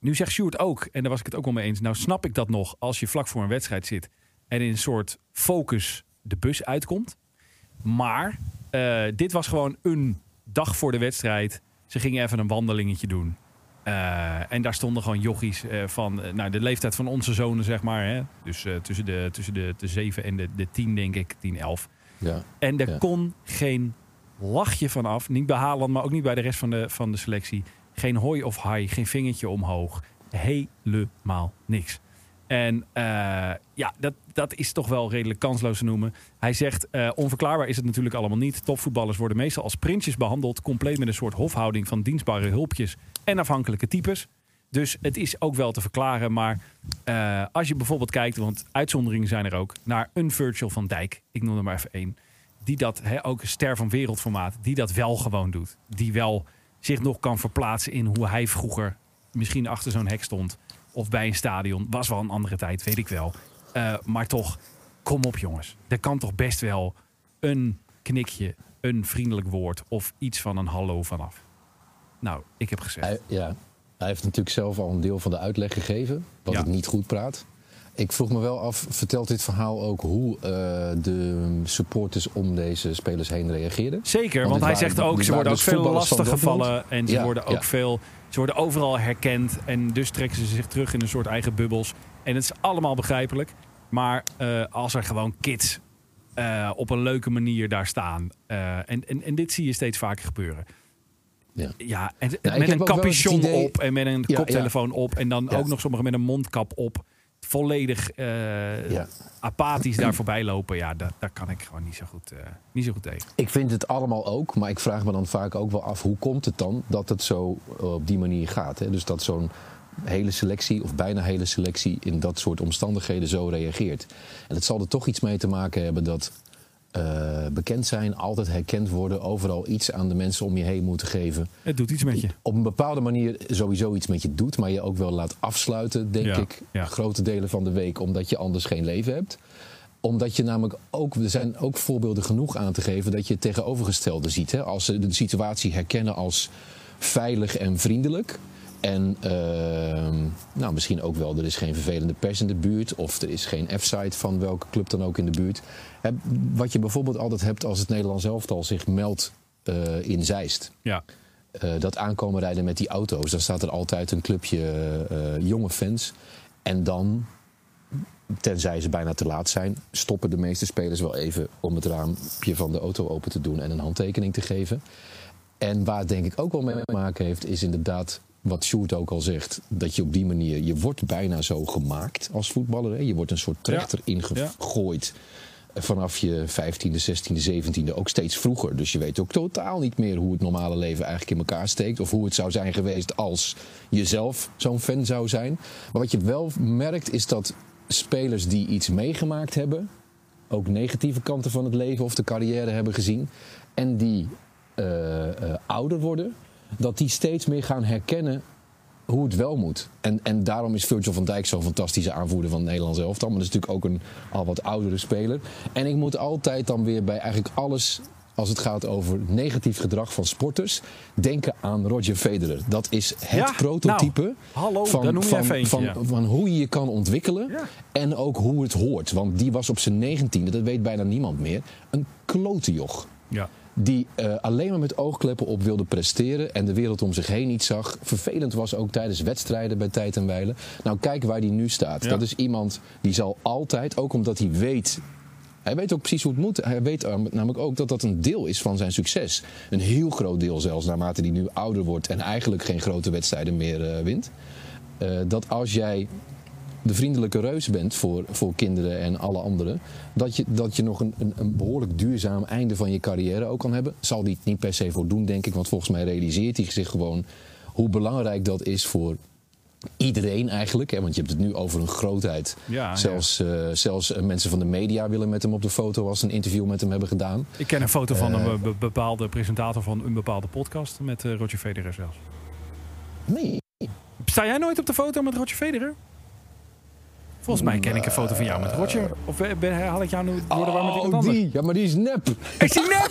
nu zegt Sjoerd ook, en daar was ik het ook wel mee eens. Nou snap ik dat nog als je vlak voor een wedstrijd zit. En in een soort focus de bus uitkomt. Maar eh, dit was gewoon een dag voor de wedstrijd. Ze gingen even een wandelingetje doen. Eh, en daar stonden gewoon jochies eh, van eh, nou, de leeftijd van onze zonen, zeg maar. Hè? Dus tussen, de, tussen de, de 7 en de, de 10, denk ik, 10, 11. Ja. En er Ja. kon geen lachje van af. Niet bij Haaland, maar ook niet bij de rest van de, van de selectie. Geen hoi of hai, geen vingertje omhoog. Helemaal niks. En eh, ja, dat, dat is toch wel redelijk kansloos te noemen. Hij zegt, eh, onverklaarbaar is het natuurlijk allemaal niet. Topvoetballers worden meestal als prinsjes behandeld. Compleet met een soort hofhouding van dienstbare hulpjes en afhankelijke types. Dus het is ook wel te verklaren. Maar eh, als je bijvoorbeeld kijkt, want uitzonderingen zijn er ook, naar een Virgil van Dijk. Ik noem er maar even één. Die dat, ook een ster van wereldformaat, die dat wel gewoon doet. Die wel zich nog kan verplaatsen in hoe hij vroeger misschien achter zo'n hek stond. Of bij een stadion. Was wel een andere tijd, weet ik wel. Eh, maar toch, kom op jongens. Er kan toch best wel een knikje, een vriendelijk woord of iets van een hallo vanaf. Nou, ik heb gezegd. Hij, ja, hij heeft natuurlijk zelf al een deel van de uitleg gegeven. Dat Ja. het niet goed praat. Ik vroeg me wel af, vertelt dit verhaal ook hoe eh, de supporters om deze spelers heen reageerden? Zeker, Want hij waren- zegt ook, ze worden ook dus veel lastig gevallen. En ze Ja, worden ook ja. veel. Ze worden overal herkend. En dus trekken ze zich terug in een soort eigen bubbels. En het is allemaal begrijpelijk. Maar eh, als er gewoon kids eh, op een leuke manier daar staan. en, en, en dit zie je steeds vaker gebeuren. Ja. Ja, en, ik met een capuchon idee- op en met een Ja, koptelefoon op. En dan ook nog sommigen met een mondkap op. Volledig eh, Ja. apathisch daar voorbij lopen. Ja, daar, daar kan ik gewoon niet zo goed, eh, niet zo goed tegen. Ik vind het allemaal ook, maar ik vraag me dan vaak ook wel af... hoe komt het dan dat het zo eh, op die manier gaat? Hè? Dus dat zo'n hele selectie, of bijna hele selectie... in dat soort omstandigheden zo reageert. En het zal er toch iets mee te maken hebben dat... eh, bekend zijn, altijd herkend worden... overal iets aan de mensen om je heen moeten geven... Het doet iets met je. op een bepaalde manier sowieso iets met je doet... maar je ook wel laat afsluiten, denk Ja, ik... ja. grote delen van de week, omdat je anders geen leven hebt omdat je namelijk ook, er zijn ook voorbeelden genoeg aan te geven dat je het tegenovergestelde ziet. Hè? Als ze de situatie herkennen als veilig en vriendelijk. En ehm, nou, misschien ook wel, er is geen vervelende pers in de buurt. Of er is geen F-site van welke club dan ook in de buurt. Hè, wat je bijvoorbeeld altijd hebt als het Nederlands elftal zich meldt eh, in Zeist. Ja. Eh, dat aankomen rijden met die auto's. Dan staat er altijd een clubje eh, jonge fans. En dan, tenzij ze bijna te laat zijn, stoppen de meeste spelers wel even om het raampje van de auto open te doen en een handtekening te geven. En waar het denk ik ook wel mee te maken heeft, is inderdaad wat Sjoerd ook al zegt. Dat je op die manier, je wordt bijna zo gemaakt als voetballer. Hè? Je wordt een soort trechter ingegooid. Vanaf je 15e, 16e, 17e, ook steeds vroeger. Dus je weet ook totaal niet meer hoe het normale leven eigenlijk in elkaar steekt. Of hoe het zou zijn geweest als je zelf zo'n fan zou zijn. Maar wat je wel merkt is dat spelers die iets meegemaakt hebben. ook negatieve kanten van het leven of de carrière hebben gezien. en die eh, eh, ouder worden. dat die steeds meer gaan herkennen hoe het wel moet. En, en daarom is Virgil van Dijk zo'n fantastische aanvoerder van het Nederlands elftal. Maar dat is natuurlijk ook een al wat oudere speler. En ik moet altijd dan weer bij eigenlijk alles... als het gaat over negatief gedrag van sporters... denken aan Roger Federer. Dat is het Ja, prototype nou, hallo, van, van, even eentje, van, ja. van hoe je je kan ontwikkelen. Ja. En ook hoe het hoort. Want die was op zijn negentiende, dat weet bijna niemand meer... een klote joch Ja. Die eh, alleen maar met oogkleppen op wilde presteren en de wereld om zich heen niet zag. Vervelend was ook tijdens wedstrijden bij tijd en wijle. Nou, kijk waar die nu staat. Ja. Dat is iemand die zal altijd, ook omdat hij weet. Hij weet ook precies hoe het moet. Hij weet eh, namelijk ook dat dat een deel is van zijn succes. Een heel groot deel zelfs, naarmate hij nu ouder wordt en eigenlijk geen grote wedstrijden meer eh, wint. Dat als jij de vriendelijke reus bent voor, voor kinderen en alle anderen. Dat je, dat je nog een, een, een behoorlijk duurzaam einde van je carrière ook kan hebben. Zal die het niet per se voor doen, denk ik. Want volgens mij realiseert hij zich gewoon hoe belangrijk dat is voor iedereen eigenlijk. Hè? Want je hebt het nu over een grootheid. Ja, zelfs eh, zelfs eh, mensen van de media willen met hem op de foto als ze een interview met hem hebben gedaan. Ik ken een foto van Eh. een be- bepaalde presentator van een bepaalde podcast met eh, Roger Federer zelfs. Nee. Sta jij nooit op de foto met Roger Federer? Volgens mij ken ik een foto van jou met Roger. Of ben, ben, haal ik jou nu door de war met iemand Oh, anders? die. Ja, maar die is nep. [laughs] Is die nep?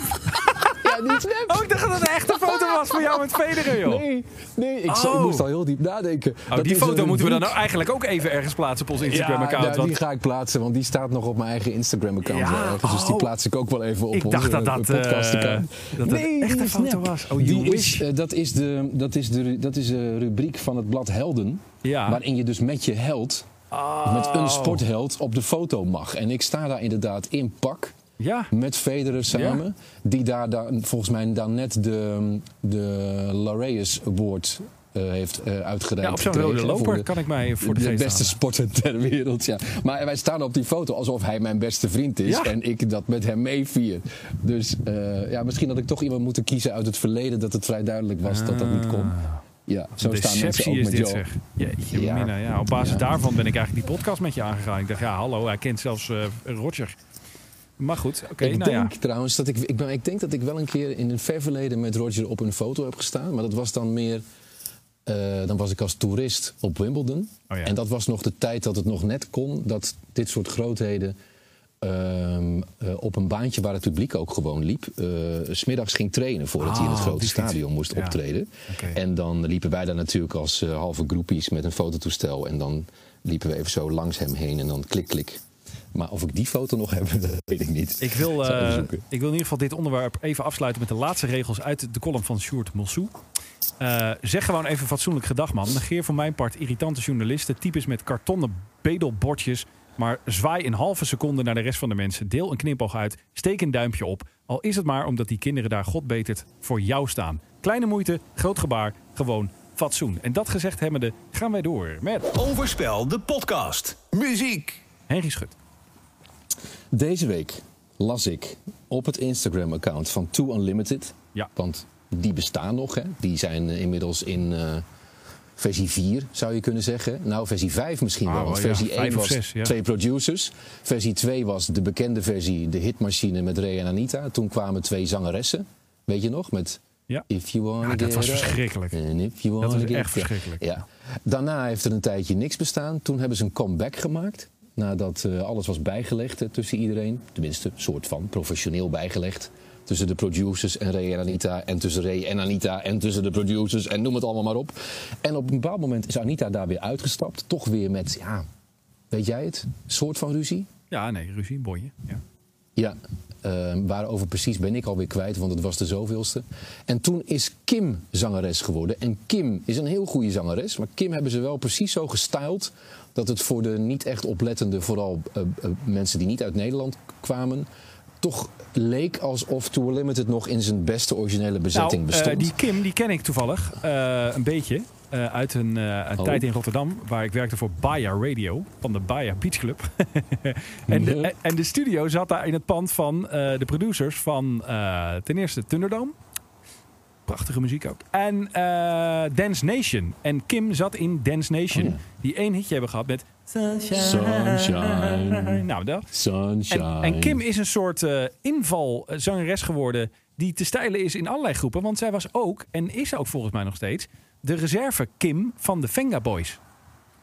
Ja, die is nep. Oh, ik dacht dat het een echte foto [laughs] was van jou met Federer, joh. Nee, nee ik, ik Oh. moest al heel diep nadenken. Oh, Dat die is foto moeten we dan rubriek. nou eigenlijk ook even ergens plaatsen op ons Instagram-account. Ja, want die ga ik plaatsen, want die staat nog op mijn eigen Instagram-account. Ja, wel ergens, dus die oh. plaats ik ook wel even op ik onze dacht dat dat, eh, podcast-account. dat het die een is foto nep. was. Oh, you die wish. is, eh, dat, is de, dat, is de, dat is de rubriek van het blad Helden. Ja. Waarin je dus met je held, Oh. met een sportheld, op de foto mag. En ik sta daar inderdaad in pak. Ja. Met Federer samen. Die daar, daar volgens mij dan net de, de Laureus Award eh, heeft eh uitgereikt. ja, op zo'n rode loper de- kan ik mij voor de, de beste sporter ter wereld, ja. Maar wij staan op die foto alsof hij mijn beste vriend is. Ja. En ik dat met hem meevier. Dus eh, ja, misschien had ik toch iemand moeten kiezen uit het verleden... dat het vrij duidelijk was dat dat niet kon. Ja, zo staan mensen ook is met dit Joe. zeg. Jeetje, Ja. mina, ja. Op basis Ja. daarvan ben ik eigenlijk die podcast met je aangegaan. Ik dacht, ja, hallo, hij kent zelfs eh, Roger. Maar goed, oké. ik nou denk ja. trouwens dat ik, ik, ben, ik denk dat ik wel een keer in een ver verleden met Roger op een foto heb gestaan. Maar dat was dan meer. eh, dan was ik als toerist op Wimbledon. Oh ja. En dat was nog de tijd dat het nog net kon dat dit soort grootheden. Ehm, eh, op een baantje waar het publiek ook gewoon liep. s smiddags ging trainen voordat hij in het Oh, grote stadion moest Ja. optreden. En dan liepen wij daar natuurlijk als eh, halve groepies met een fototoestel. En dan liepen we even zo langs hem heen en dan klik, klik. Maar of ik die foto nog heb, [laughs] dat weet ik niet. Ik wil, ik wil in ieder geval dit onderwerp even afsluiten met de laatste regels uit de column van Sjoerd Mossou. Zeg gewoon even fatsoenlijk gedag, man. Negeer voor mijn part irritante journalisten, types met kartonnen bedelbordjes. Maar zwaai een halve seconde naar de rest van de mensen. Deel een knipoog uit. Steek een duimpje op. Al is het maar omdat die kinderen daar God betert voor jou staan. Kleine moeite, groot gebaar, gewoon fatsoen. En dat gezegd hebbende gaan wij door met Overspel, de podcast. Muziek. Henry Schut. Deze week las ik op het Instagram-account van Too Unlimited. Ja. Want die bestaan nog, hè? Die zijn eh, inmiddels in eh, versie 4, zou je kunnen zeggen. Nou, versie 5 misschien Ah, wel. Want wel, ja. versie 1 Vijf of was ja. twee producers. Versie 2 was de bekende versie, de hitmachine met Ray en Anita. Toen kwamen twee zangeressen. Weet je nog? Met Ja. If You Wanna Ja, dat was verschrikkelijk. if you Dat was echt verschrikkelijk. Ja. Daarna heeft er een tijdje niks bestaan. Toen hebben ze een comeback gemaakt. Nadat eh, alles was bijgelegd eh, tussen iedereen. Tenminste, een soort van professioneel bijgelegd. Tussen de producers en Ray en Anita. En tussen Ray en Anita. En tussen de producers. En noem het allemaal maar op. En op een bepaald moment is Anita daar weer uitgestapt. Toch weer met, ja, weet jij het? soort van ruzie. Ja, nee, ruzie, bonje. Ja. Ja, eh, waarover precies ben ik alweer kwijt, want het was de zoveelste. En toen is Kim zangeres geworden. En Kim is een heel goede zangeres. Maar Kim hebben ze wel precies zo gestyled... dat het voor de niet echt oplettende, vooral eh, eh, mensen die niet uit Nederland kwamen... toch leek alsof Tour Limited nog in zijn beste originele bezetting nou, eh, bestond. die Kim, die ken ik toevallig eh, een beetje. eh, uit een, een Oh. tijd in Rotterdam, waar ik werkte voor Baia Radio, van de Baia Beach Club. [laughs] en, de, en de studio zat daar in het pand van de producers van ten eerste Thunderdome. Prachtige muziek ook. En Dance Nation. En Kim zat in Dance Nation. Oh ja. Die één hitje hebben gehad met Sunshine. Sunshine. Nou, dat. Sunshine. En, en Kim is een soort eh invalzangeres geworden die te stijlen is in allerlei groepen. Want zij was ook, en is ook volgens mij nog steeds, de reserve Kim van de Venga Boys.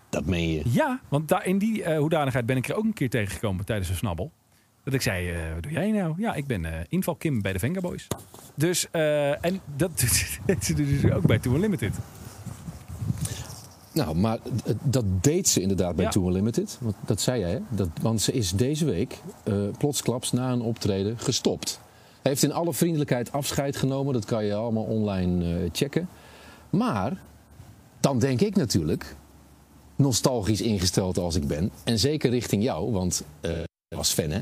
Dat meen je. Ja, want daar, in die eh, hoedanigheid ben ik er ook een keer tegengekomen tijdens een snabbel. Dat ik zei, eh, wat doe jij nou? Ja, ik ben inval Kim bij de Venga Boys. Dus, en dat [laughs] doet ze dus ook bij Tour Limited. Nou, maar d- dat deed ze inderdaad bij Ja. Tour Limited. Want dat zei jij, hè? Dat, want ze is deze week eh plotsklaps na een optreden gestopt. Heeft in alle vriendelijkheid afscheid genomen. Dat kan je allemaal online eh, checken. Maar dan denk ik natuurlijk, nostalgisch ingesteld als ik ben... en zeker richting jou, want eh je was fan, hè?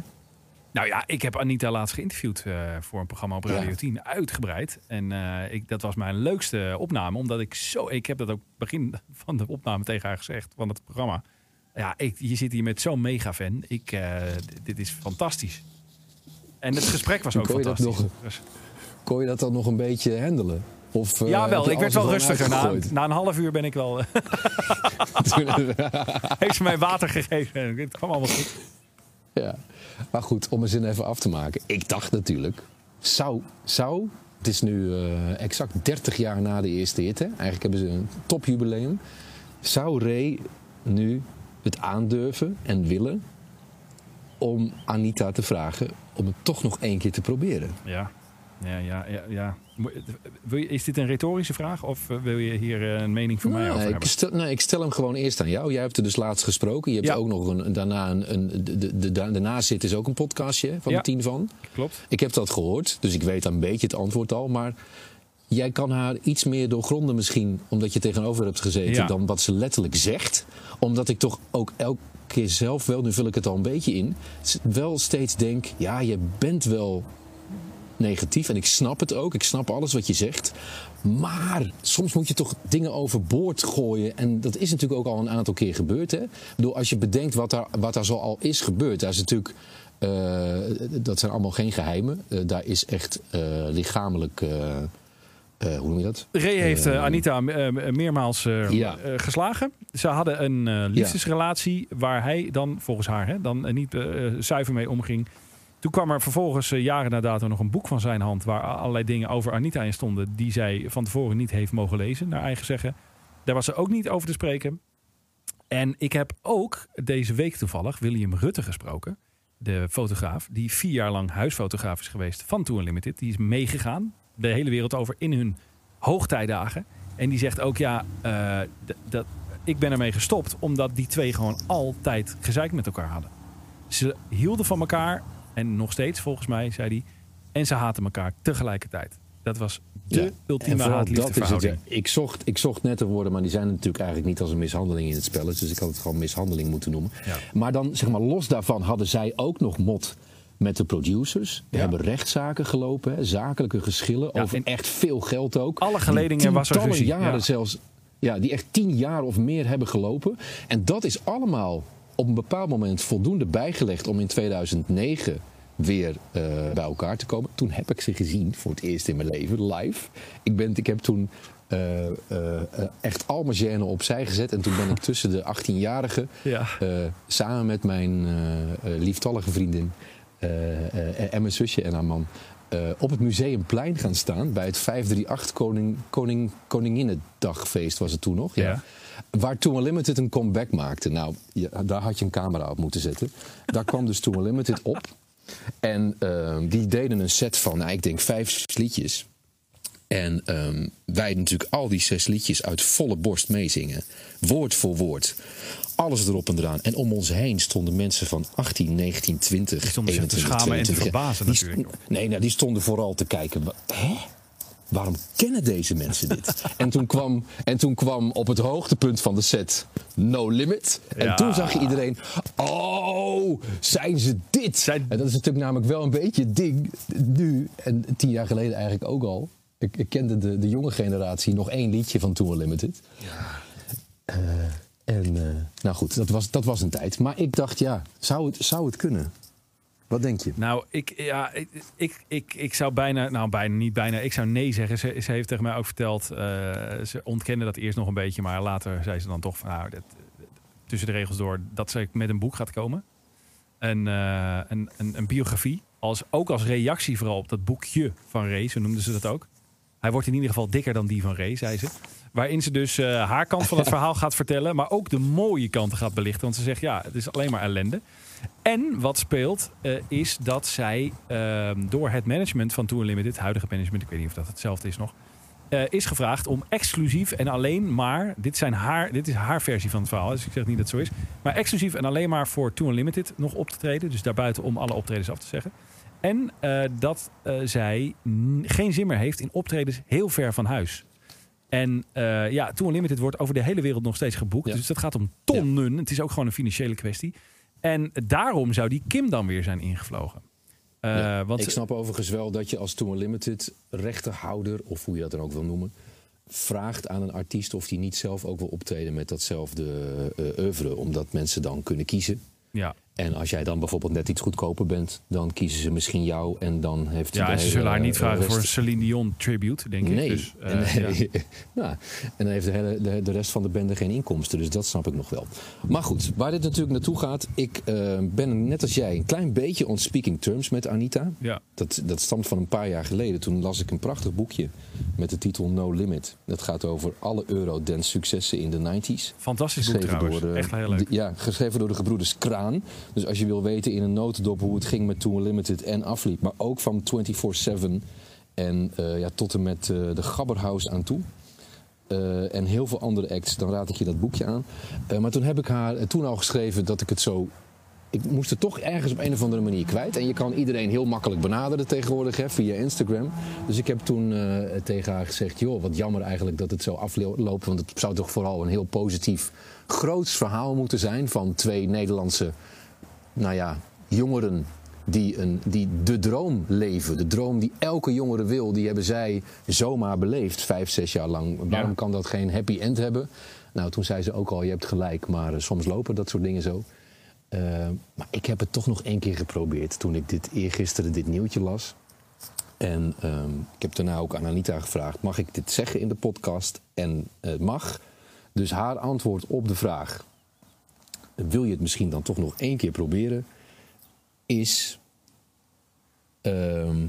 Nou ja, ik heb Anita laatst geïnterviewd eh, voor een programma op Radio Ja. 10, uitgebreid. En eh, ik, dat was mijn leukste opname, omdat ik zo... Ik heb dat ook begin van de opname tegen haar gezegd, van het programma. Ja, ik, je zit hier met zo'n mega-fan. Ik, eh, dit is fantastisch. En het gesprek was ook Kon je dat fantastisch. nog- Dus- Kon je dat dan nog een beetje handelen? Of, ja, wel. Ik werd wel er rustiger. Na, na een half uur ben ik wel... [laughs] [laughs] heeft ze mij water gegeven. Het kwam allemaal goed. Ja, maar goed, om mijn zin even af te maken. Ik dacht natuurlijk, zou, zou het is nu eh, exact 30 jaar na de eerste hit, hè? eigenlijk hebben ze een topjubileum. Zou Ray nu het aandurven en willen om Anita te vragen om het toch nog één keer te proberen? Ja, ja, ja, ja. is dit een retorische vraag of eh, wil je hier eh, een mening van mij over Nee, ik, hebben? stel, nee, ik stel hem gewoon eerst aan jou. Jij hebt er dus laatst gesproken. Je hebt Ja. ook nog een, daarna een, een de, de, de, daarna zit is ook een podcastje van Ja. de tien van. Klopt. Ik heb dat gehoord, dus ik weet een beetje het antwoord al. Maar jij kan haar iets meer doorgronden misschien, omdat je tegenover hebt gezeten, Ja. dan wat ze letterlijk zegt. Omdat ik toch ook elke keer zelf wel, nu vul ik het al een beetje in, wel steeds denk, ja, je bent wel negatief en ik snap het ook. Ik snap alles wat je zegt. Maar soms moet je toch dingen overboord gooien. En dat is natuurlijk ook al een aantal keer gebeurd. Hè? Ik bedoel, als je bedenkt wat daar, wat daar zo al is gebeurd. Daar is natuurlijk, eh, dat zijn allemaal geen geheimen. Eh, daar is echt eh, lichamelijk. hoe noem je dat? Ray heeft Anita eh, meermaals Ja. geslagen. Ze hadden een liefdesrelatie waar hij dan, volgens haar, hè, dan niet zuiver mee omging. Toen kwam er vervolgens eh, jaren na dato nog een boek van zijn hand... waar allerlei dingen over Anita in stonden... die zij van tevoren niet heeft mogen lezen, naar eigen zeggen. Daar was ze ook niet over te spreken. En ik heb ook deze week toevallig William Rutte gesproken. De fotograaf, die vier jaar lang huisfotograaf is geweest van Tour Limited. Die is meegegaan, de hele wereld over, in hun hoogtijdagen. En die zegt ook, ja, eh, dat, ik ben ermee gestopt... omdat die twee gewoon altijd gezeik met elkaar hadden. Ze hielden van elkaar, en nog steeds volgens mij, zei hij... en ze haten elkaar tegelijkertijd. Dat was de Ja, ultieme haat-liefdeverhouding. ja. Ik zocht, ik zocht nette woorden, maar die zijn natuurlijk eigenlijk niet als een mishandeling in het spel. Dus ik had het gewoon mishandeling moeten noemen. Ja. Maar dan, zeg maar, los daarvan hadden zij ook nog mot met de producers. We Ja. hebben rechtszaken gelopen, hè, zakelijke geschillen. Ja, over echt veel geld ook. alle geledingen was er ruzie, jaren ja. zelfs. Ja, die echt tien jaar of meer hebben gelopen. En dat is allemaal op een bepaald moment voldoende bijgelegd om in 2009 weer eh, bij elkaar te komen. Toen heb ik ze gezien voor het eerst in mijn leven, live. Ik, ben, ik heb toen eh, eh, echt al mijn gêne opzij gezet. En toen ben ik [laughs] tussen de 18-jarigen Ja. samen met mijn lieftallige vriendin en mijn zusje en haar man op het Museumplein gaan staan bij het 538 Koning, Koning, Koninginnedagfeest was het toen nog. Ja. Ja. Waar Tour Unlimited een comeback maakte. Nou, daar had je een camera op moeten zetten. Daar kwam dus Tour Unlimited op. En ehm, die deden een set van, nou, ik denk vijf liedjes. En ehm, wij natuurlijk al die zes liedjes uit volle borst meezingen. Woord voor woord. Alles erop en eraan. En om ons heen stonden mensen van 18, 19, 20, Die stonden zich te 21, schamen en te 22. verbazen natuurlijk. Nee, nou, die stonden vooral te kijken. Hè? Waarom kennen deze mensen dit? en, toen kwam, en toen kwam op het hoogtepunt van de set No Limit. En Ja. toen zag je iedereen. Oh, zijn ze dit? Zijn- En dat is natuurlijk namelijk wel een beetje het ding nu. En tien jaar geleden eigenlijk ook al. Ik, ik kende de, de jonge generatie nog één liedje van Tour Limited. Eh, en eh, nou goed, dat was, dat was een tijd. Maar ik dacht, ja, zou het, zou het kunnen? Wat denk je? Nou, ik, ja, ik, ik, ik, ik zou bijna, nou bijna niet bijna, ik zou nee zeggen. Ze, ze heeft tegen mij ook verteld, eh, ze ontkende dat eerst nog een beetje, maar later zei ze dan toch van, nou, dat, tussen de regels door, dat ze met een boek gaat komen. Een, eh, een, een, een biografie, als, ook als reactie vooral op dat boekje van Ray, zo noemden ze dat ook. Hij wordt in ieder geval dikker dan die van Ray, zei ze. Waarin ze dus eh, haar kant van het [laughs] verhaal gaat vertellen, maar ook de mooie kanten gaat belichten. Want ze zegt, ja, het is alleen maar ellende. En wat speelt, eh, is dat zij ehm, door het management van Tour Limited, het huidige management, ik weet niet of dat hetzelfde is nog, eh, is gevraagd om exclusief en alleen maar, dit, zijn haar, dit is haar versie van het verhaal, dus ik zeg niet dat het zo is, maar exclusief en alleen maar voor Tour Limited nog op te treden. Dus daarbuiten om alle optredens af te zeggen. En eh, dat zij geen zin meer heeft in optredens heel ver van huis. En ja, Tour Limited wordt over de hele wereld nog steeds geboekt. Ja. Dus dat gaat om tonnen. Het is ook gewoon een financiële kwestie. En daarom zou die Kim dan weer zijn ingevlogen. Eh, Ja, want ik snap overigens wel dat je als Tour Limited rechterhouder, of hoe je dat dan ook wil noemen, vraagt aan een artiest of die niet zelf ook wil optreden met datzelfde eh oeuvre, omdat mensen dan kunnen kiezen. ja, En als jij dan bijvoorbeeld net iets goedkoper bent, dan kiezen ze misschien jou en dan heeft ja ze zullen haar niet vragen rest- voor een Celine Dion tribute, denk ik. Nee. Dus, eh, en, ja. [laughs] nou, en dan heeft de, hele, de, de rest van de bende geen inkomsten. Dus dat snap ik nog wel. Maar goed, waar dit natuurlijk naartoe gaat. Ik eh, ben net als jij een klein beetje on speaking terms met Anita. Ja. Dat, dat stamt van een paar jaar geleden. Toen las ik een prachtig boekje met de titel No Limit. Dat gaat over alle Eurodance successen in de 90s. Fantastisch boek trouwens. eh, Echt heel leuk. ja, geschreven door de gebroeders Kraan. Dus als je wil weten in een notendop hoe het ging met Tour Limited en afliep. Maar ook van 24-7 en eh, ja, tot en met eh, de Gabberhouse aan toe. Eh, en heel veel andere acts, dan raad ik je dat boekje aan. Maar toen heb ik haar toen al geschreven dat ik het zo. Ik moest het toch ergens op een of andere manier kwijt. En je kan iedereen heel makkelijk benaderen tegenwoordig hè, via Instagram. Dus ik heb toen tegen haar gezegd: joh, wat jammer eigenlijk dat het zo afloopt. Want het zou toch vooral een heel positief, groots verhaal moeten zijn van twee Nederlandse nou ja, jongeren die, een, die de droom leven. De droom die elke jongere wil, die hebben zij zomaar beleefd, vijf, zes jaar lang. Waarom Ja. kan dat geen happy end hebben? Nou, toen zei ze ook al, je hebt gelijk, maar eh, soms lopen dat soort dingen zo. Eh, maar ik heb het toch nog één keer geprobeerd toen ik dit eergisteren dit nieuwtje las. En ehm, ik heb daarna ook aan Anita gevraagd: mag ik dit zeggen in de podcast? En het mag. Dus haar antwoord op de vraag: wil je het misschien dan toch nog één keer proberen? Is Ehm,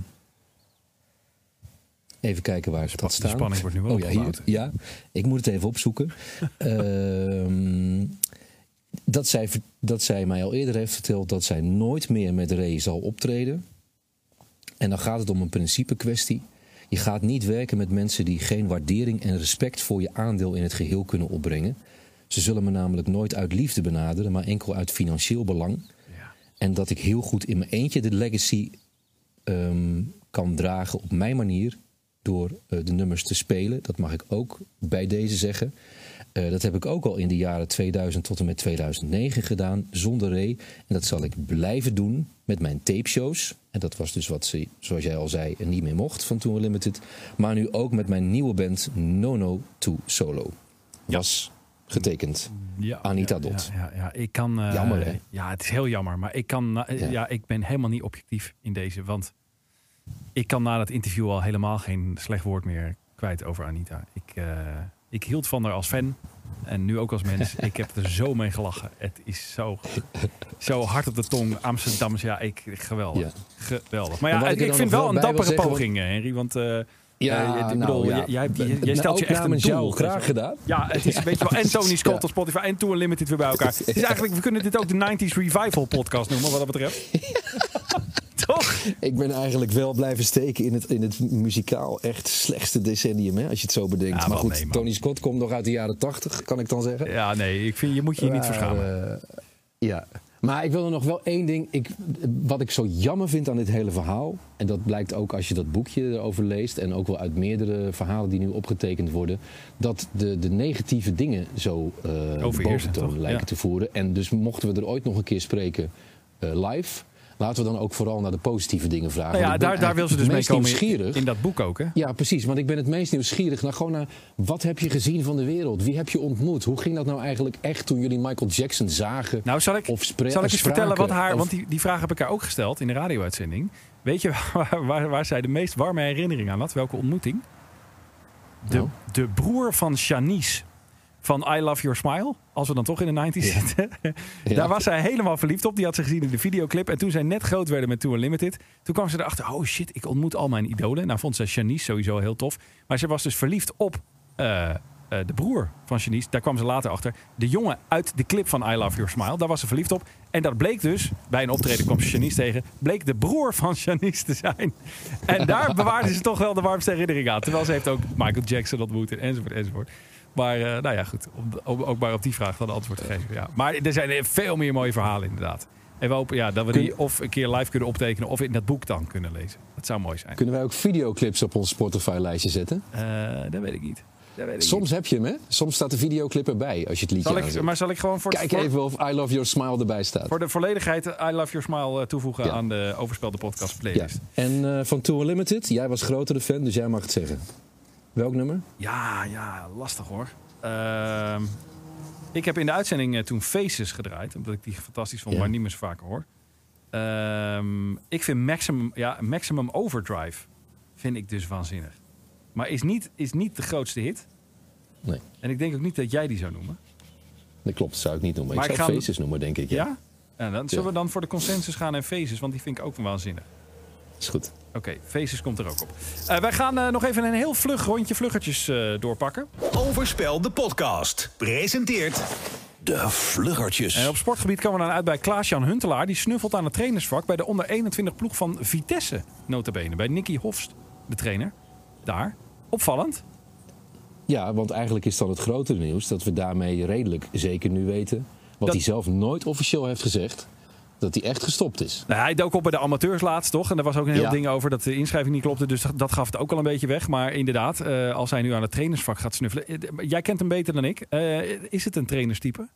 even kijken waar ze dat de staan. spanning wordt nu wel Oh ja, hier. Ja, ik moet het even opzoeken. [laughs] Ehm, dat, zij, dat zij mij al eerder heeft verteld dat zij nooit meer met Ray zal optreden. En dan gaat het om een principe kwestie. Je gaat niet werken met mensen die geen waardering en respect voor je aandeel in het geheel kunnen opbrengen. Ze zullen me namelijk nooit uit liefde benaderen, maar enkel uit financieel belang. Ja. En dat ik heel goed in mijn eentje de legacy ehm, kan dragen op mijn manier. Door eh, de nummers te spelen. Dat mag ik ook bij deze zeggen. Eh, dat heb ik ook al in de jaren 2000 tot en met 2009 gedaan. Zonder Ray. En dat zal ik blijven doen met mijn tapeshows. En dat was dus wat ze, zoals jij al zei, niet meer mocht van Tour Limited. Maar nu ook met mijn nieuwe band Nono to Solo. Was getekend. Ja, Anita Dot. Ja, ja, ja, ik kan. eh, Jammer, hè? Ja, het is heel jammer. Maar ik kan. Ja. ik ben helemaal niet objectief in deze. Want ik kan na dat interview al helemaal geen slecht woord meer kwijt over Anita. Ik, eh, ik hield van haar als fan. En nu ook als mens. [laughs] ik heb er zo mee gelachen. Het is zo, zo hard op de tong. Amsterdams, ja, ik, geweldig. Geweldig. Maar ja, ik, ik vind wel wel een dappere poging, Henry. Want eh, Ja, ik nou ja. jij, jij, Nou, stelt je echt een doel. graag gedaan. Ja, het is een beetje wel. [laughs] En Tony Scott Ja. op Spotify en Tour Limited weer bij elkaar. [laughs] Het is eigenlijk, we kunnen dit ook de 90s Revival podcast noemen, wat dat betreft. [laughs] Toch? Ik ben eigenlijk wel blijven steken in het, in het muzikaal echt slechtste decennium, hè, als je het zo bedenkt. Ja, maar goed, nee. Tony Scott komt nog uit de jaren 80, kan ik dan zeggen. Ja, nee, ik vind je moet je hier niet verschamen. eh, ja. Maar ik wil er nog wel één ding. Ik, wat ik zo jammer vind aan dit hele verhaal. En dat blijkt ook als je dat boekje erover leest. En ook wel uit meerdere verhalen die nu opgetekend worden. Dat de, de negatieve dingen zo eh Overheersen, boventoon lijken Ja. te voeren. En dus mochten we er ooit nog een keer spreken eh, live. Laten we dan ook vooral naar de positieve dingen vragen. Nou ja, daar, daar wil ze dus mee komen nieuwsgierig. in dat boek ook, hè? Ja, precies. Want ik ben het meest nieuwsgierig naar gewoon naar wat heb je gezien van de wereld? Wie heb je ontmoet? Hoe ging dat nou eigenlijk echt toen jullie Michael Jackson zagen? Nou, zal ik, Of zal ik eens spraken, vertellen wat haar... of- Want die, die vraag heb ik haar ook gesteld in de radio-uitzending. Weet je [laughs] waar, waar, waar zij de meest warme herinnering aan had? Welke ontmoeting? De, Nou? de broer van Shanice van I Love Your Smile. Als we dan toch in de 90s zitten. [laughs] Ja. Daar was zij helemaal verliefd op. Die had ze gezien in de videoclip. En toen zij net groot werden met Tour Limited. Toen kwam ze erachter. Oh shit, ik ontmoet al mijn idolen. Nou vond ze Shanice sowieso heel tof. Maar ze was dus verliefd op eh, eh, de broer van Shanice. Daar kwam ze later achter. De jongen uit de clip van I Love Your Smile. Daar was ze verliefd op. En dat bleek dus, bij een optreden kwam ze Shanice tegen. Bleek de broer van Shanice te zijn. En daar [laughs] bewaarde ze toch wel de warmste herinnering aan. Terwijl ze heeft ook Michael Jackson ontmoet. Enzovoort, enzovoort. Maar eh, nou ja, goed. Om, om ook maar op die vraag dan antwoord te geven. Ja. Maar er zijn veel meer mooie verhalen inderdaad. En we hopen ja, dat we die of een keer live kunnen optekenen... of in dat boek dan kunnen lezen. Dat zou mooi zijn. Kunnen wij ook videoclips op ons Spotify-lijstje zetten? Eh, dat weet ik niet. Dat weet ik Soms niet. heb je hem, hè? Soms staat de videoclip erbij als je het liedje Zal ik, aanzet. maar zal ik gewoon voor, Kijk voor, even of I Love Your Smile erbij staat. voor de volledigheid I Love Your Smile eh, toevoegen Ja. aan de overspelde podcast Ja. playlist? En eh, van Tour Limited, jij was grotere fan, dus jij mag het zeggen. Welk nummer? Ja, ja, lastig hoor. Ehm, ik heb in de uitzending eh, toen Faces gedraaid, omdat ik die fantastisch vond, Ja. maar niet meer zo vaker hoor. Ehm, ik vind Maximum, ja, Maximum Overdrive vind ik dus waanzinnig. Maar is niet, is niet de grootste hit. Nee, En ik denk ook niet dat jij die zou noemen. dat klopt, dat zou ik niet noemen. Maar ik ik zou Faces noemen, denk ik. Ja, Ja? En dan zullen we dan voor de consensus gaan en Faces, want die vind ik ook waanzinnig. is goed. Oké, Faces komt er ook op. Eh, wij gaan eh, nog even een heel vlug rondje vluggertjes eh, doorpakken. Overspel de podcast. Presenteert de Vluggertjes. En op sportgebied komen we dan uit bij Klaas-Jan Huntelaar. Die snuffelt aan het trainersvak bij de onder 21 ploeg van Vitesse. Notabene, bij Nicky Hofst, de trainer. Daar. Opvallend. Ja, want eigenlijk is dan het grotere nieuws dat we daarmee redelijk zeker nu weten. Wat Dat- hij zelf nooit officieel heeft gezegd. Dat hij echt gestopt is. Nou, hij dook op bij de amateurs laatst, toch? En daar was ook een heel Ja. ding over dat de inschrijving niet klopte. Dus dat, gaf het ook al een beetje weg. Maar inderdaad, eh, als hij nu aan het trainersvak gaat snuffelen. eh, Jij kent hem beter dan ik. Eh, is het een trainerstype?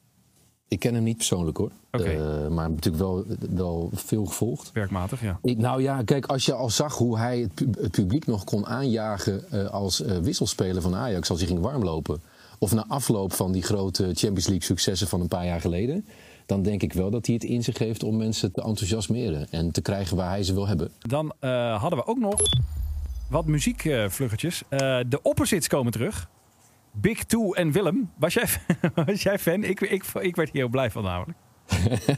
Ik ken hem niet persoonlijk hoor. Eh, maar natuurlijk wel, wel veel gevolgd. Werkmatig, ja. Ik, nou ja, kijk, als je al zag hoe hij het, het publiek nog kon aanjagen als wisselspeler van Ajax als hij ging warmlopen. Of na afloop van die grote Champions League successen van een paar jaar geleden. Dan denk ik wel dat hij het in zich heeft om mensen te enthousiasmeren. En te krijgen waar hij ze wil hebben. Dan eh, hadden we ook nog wat muziekvluggetjes. Eh de opposites komen terug. Big Two en Willem. Was jij, [laughs] was jij fan? Ik, ik, ik werd hier heel blij van namelijk.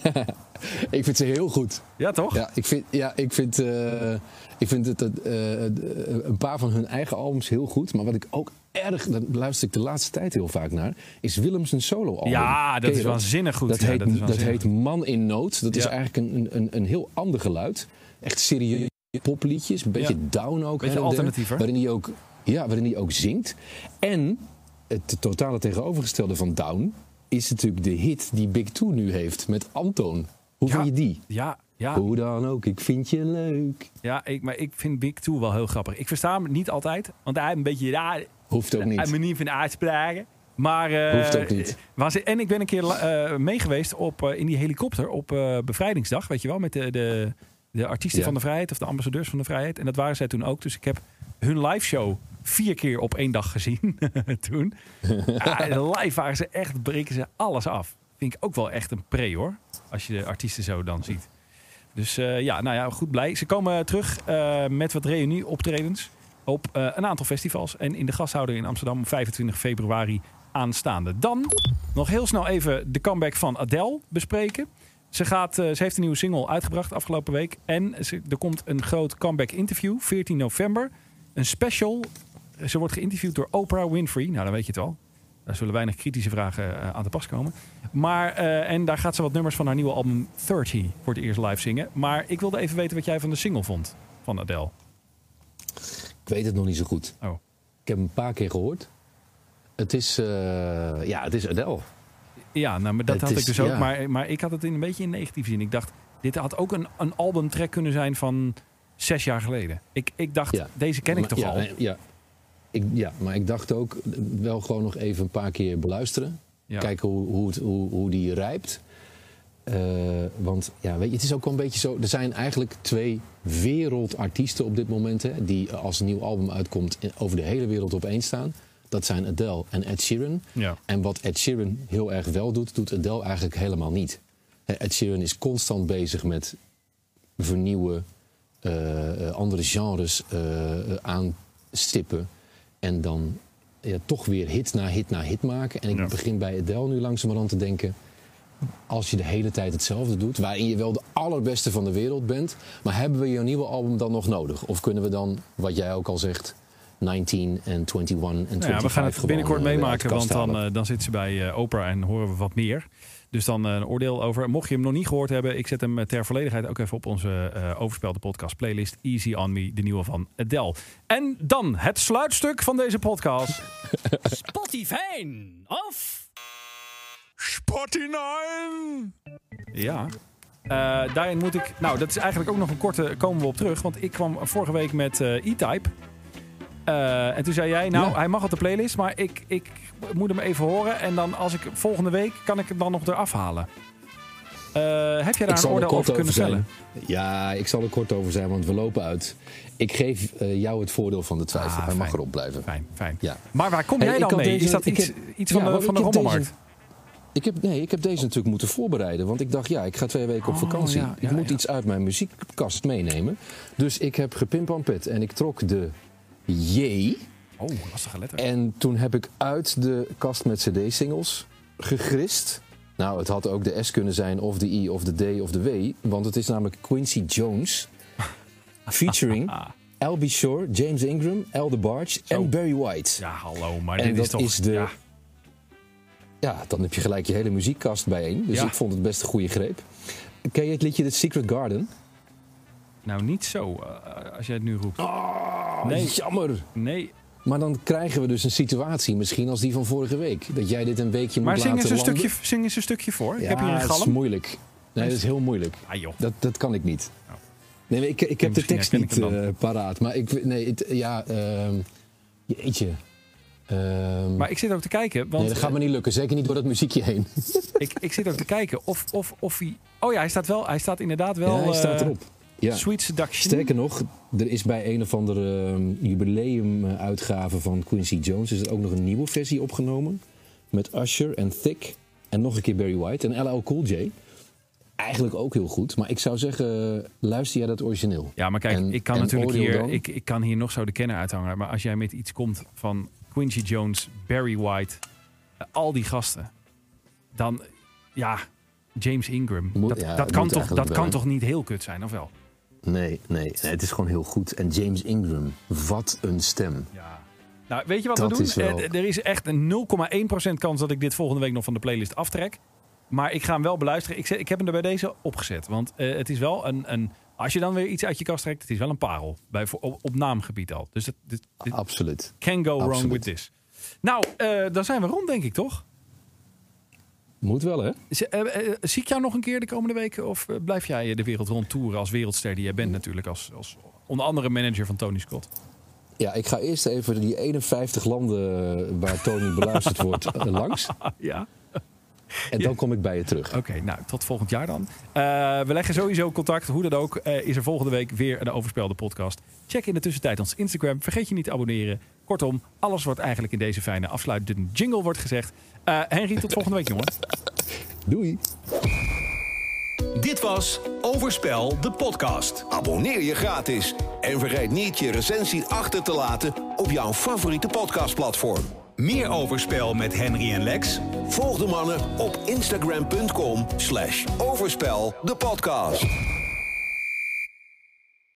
[laughs] ik vind ze heel goed. Ja, toch? Ja, ik vind, ja, ik vind, eh, ik vind het, een paar van hun eigen albums heel goed. Maar wat ik ook erg, daar luister ik de laatste tijd heel vaak naar, is Willems een solo-album. Ja, dat is waanzinnig goed. Dat, Ja, heet, dat dat heet Man in Nood. Dat is eigenlijk een, een, een heel ander geluid. Echt serieus popliedjes, een beetje Ja. down ook. Beetje alternatiever. Waarin hij ook, ja, waarin hij ook zingt. En het totale tegenovergestelde van down is natuurlijk de hit die Big Two nu heeft met Anton. Hoe vind je die? Ja, ja, Hoe dan ook, ik vind je leuk. ja ik, maar ik vind Big Two wel heel grappig. Ik versta hem niet altijd, want hij heeft een beetje raar Hoeft ook een niet. manier van uitspraken. Maar, eh, Hoeft ook niet. Was, en ik ben een keer eh mee geweest op, eh, in die helikopter op Bevrijdingsdag, weet je wel, met de, de, de artiesten Ja. van de vrijheid of de ambassadeurs van de vrijheid. En dat waren zij toen ook. Dus ik heb hun live show vier keer op één dag gezien [laughs] toen. Ja, [laughs] live waren ze echt, breken ze alles af. Vind ik ook wel echt een pre hoor, als je de artiesten zo dan ziet. Dus ja, nou ja, goed blij. Ze komen terug met wat reunie-optredens op eh, een aantal festivals. En in de gashouder in Amsterdam op 25 februari aanstaande. Dan nog heel snel even de comeback van Adele bespreken. Ze, gaat, eh, ze heeft een nieuwe single uitgebracht afgelopen week. En er komt een groot comeback interview, 14 november. Een special. Ze wordt geïnterviewd door Oprah Winfrey. Nou, dan weet je het al. Daar zullen weinig kritische vragen eh, aan te pas komen. Maar, en daar gaat ze wat nummers van haar nieuwe album 30 voor het eerst live zingen. Maar ik wilde even weten wat jij van de single vond van Adele. Ik weet het nog niet zo goed. Oh. Ik heb hem een paar keer gehoord. Het is, eh, ja, het is Adele. Ja, nou, maar dat Het had is- ik dus ook. ja. Maar, maar ik had het in een beetje in negatieve zin. Ik dacht, dit had ook een, een albumtrack kunnen zijn van zes jaar geleden. Ik, ik dacht, Ja. deze ken ik Maar- toch ja, al? Ja. Ik, ja, maar ik dacht ook wel gewoon nog even een paar keer beluisteren. Kijken hoe, hoe, het, hoe, hoe die rijpt. Eh, want ja, weet je, het is ook wel een beetje zo. Er zijn eigenlijk twee wereldartiesten op dit moment. Hè, die als een nieuw album uitkomt in- over de hele wereld op één staan. Dat zijn Adele en Ed Sheeran. Ja. En wat Ed Sheeran heel erg wel doet, doet Adele eigenlijk helemaal niet. Ed Sheeran is constant bezig met vernieuwen, eh, eh, andere genres eh, eh, aanstippen. En dan ja, toch weer hit na hit na hit maken. En ik Ja. begin bij Adele nu langzamerhand te denken... als je de hele tijd hetzelfde doet... waarin je wel de allerbeste van de wereld bent... maar hebben we je nieuwe album dan nog nodig? Of kunnen we dan, wat jij ook al zegt... 19 en 21 en 25 Nou ja, we gaan het binnenkort eh, uit meemaken, want dan, eh, dan zit ze bij eh, Oprah en horen we wat meer. Dus dan een oordeel over. Mocht je hem nog niet gehoord hebben, ik zet hem ter volledigheid ook even op onze eh overspelde podcast playlist Easy on Me, de nieuwe van Adele. En dan het sluitstuk van deze podcast. [laughs] Spotify of Spotify! Ja. Eh, daarin moet ik. Nou, dat is eigenlijk ook nog een korte. Komen we op terug. Want ik kwam vorige week met eh, E-Type. Eh, en toen zei jij, nou, Ja. hij mag op de playlist, maar ik, ik moet hem even horen. En dan als ik volgende week kan ik hem dan nog eraf halen. Eh, heb jij daar een oordeel over kunnen stellen? Ja, ik zal er kort over zijn, want we lopen uit. Ik geef eh, jou het voordeel van de twijfel. Ah, Hij mag erop blijven. Fijn, fijn. Ja. Maar waar kom jij dan mee? deze- is dat iets, heb- iets Ja, van de, van de rommelmarkt? deze- Ik heb, nee, ik heb deze natuurlijk moeten voorbereiden. Want ik dacht, ja, ik ga twee weken op Oh, vakantie. ja, ja, ik moet ja. iets uit mijn muziekkast meenemen. Dus ik heb gepimpampet en ik trok de J. Oh, lastige letter. En toen heb ik uit de kast met cd-singles gegrist. Nou, het had ook de S kunnen zijn, of de I, of de D, of de W. Want het is namelijk Quincy Jones. [laughs] Featuring L.B. Shore, James Ingram, El DeBarge Zo. en Barry White. Ja, hallo, maar En dit dat is toch... is de- ja. Dan heb je gelijk je hele muziekkast bijeen. Dus Ja. ik vond het best een goede greep. Ken je het liedje The Secret Garden? Nou, niet zo, eh, als jij het nu roept. Oh, Nee. jammer. Nee, Maar dan krijgen we dus een situatie, misschien als die van vorige week. Dat jij dit een weekje maar moet zing eens, laten een landen. stukje, zing eens een stukje voor. ik Ja, heb hier een het is galm. moeilijk. Nee, dat is heel moeilijk. Ah joh. Dat, dat kan ik niet. Oh. Nee, maar ik, ik heb de tekst ik niet eh, paraat. Maar ik, nee, het, ja, ehm jeetje. Ehm, Maar ik zit ook te kijken, want nee, dat gaat me niet lukken. Zeker niet door dat muziekje heen. [laughs] ik, ik zit ook te kijken of, of, of hij... Oh ja, hij staat wel, hij staat inderdaad wel... ja, hij staat eh, erop. Ja. Sweet Seduction. Sterker nog, er is bij een of andere ehm, jubileumuitgave van Quincy Jones... is er ook nog een nieuwe versie opgenomen. Met Usher en Thick. En nog een keer Barry White en LL Cool J. Eigenlijk ook heel goed. Maar ik zou zeggen, luister jij dat origineel. Ja, maar kijk, En- ik kan natuurlijk hier, ik, ik kan hier nog zo de kenner uithangen. Maar als jij met iets komt van Quincy Jones, Barry White, eh, al die gasten, dan ja, James Ingram. Moet- dat ja, dat, kan, toch, dat kan toch niet heel kut zijn, of wel? Nee, nee, nee, het is gewoon heel goed. En James Ingram, wat een stem. Ja. Nou, weet je wat Dat we doen? is wel- Eh, Er is echt een 0,1% kans dat ik dit volgende week nog van de playlist aftrek. Maar ik ga hem wel beluisteren. Ik, zet- ik heb hem er bij deze opgezet. Want eh, het is wel een, een... Als je dan weer iets uit je kast trekt, het is wel een parel. Bij, op, op naamgebied al. Dus het, dit, dit Absoluut. can go wrong with this. Nou, eh, dan zijn we rond, denk ik, toch? Moet wel, hè? Z- eh, eh, zie ik jou nog een keer de komende weken? Of blijf jij de wereld rondtoeren als wereldster die jij bent natuurlijk? Als, als onder andere manager van Tony Scott. Ja, ik ga eerst even die 51 landen waar Tony beluisterd wordt [laughs] langs. Ja? [laughs] En dan kom ik bij je terug. Oké, nou, tot volgend jaar dan. Eh, we leggen sowieso contact. Hoe dan ook eh, is er volgende week weer een overspelde podcast. Check in de tussentijd ons Instagram. Vergeet je niet te abonneren. Kortom, alles wat eigenlijk in deze fijne afsluitende jingle wordt gezegd. Eh, Henry, tot volgende week, jongen. [laughs] Doei! Dit was Overspel, de podcast. Abonneer je gratis en vergeet niet je recensie achter te laten op jouw favoriete podcastplatform. Meer Overspel met Henry en Lex? Volg de mannen op instagram.com slash overspel de podcast.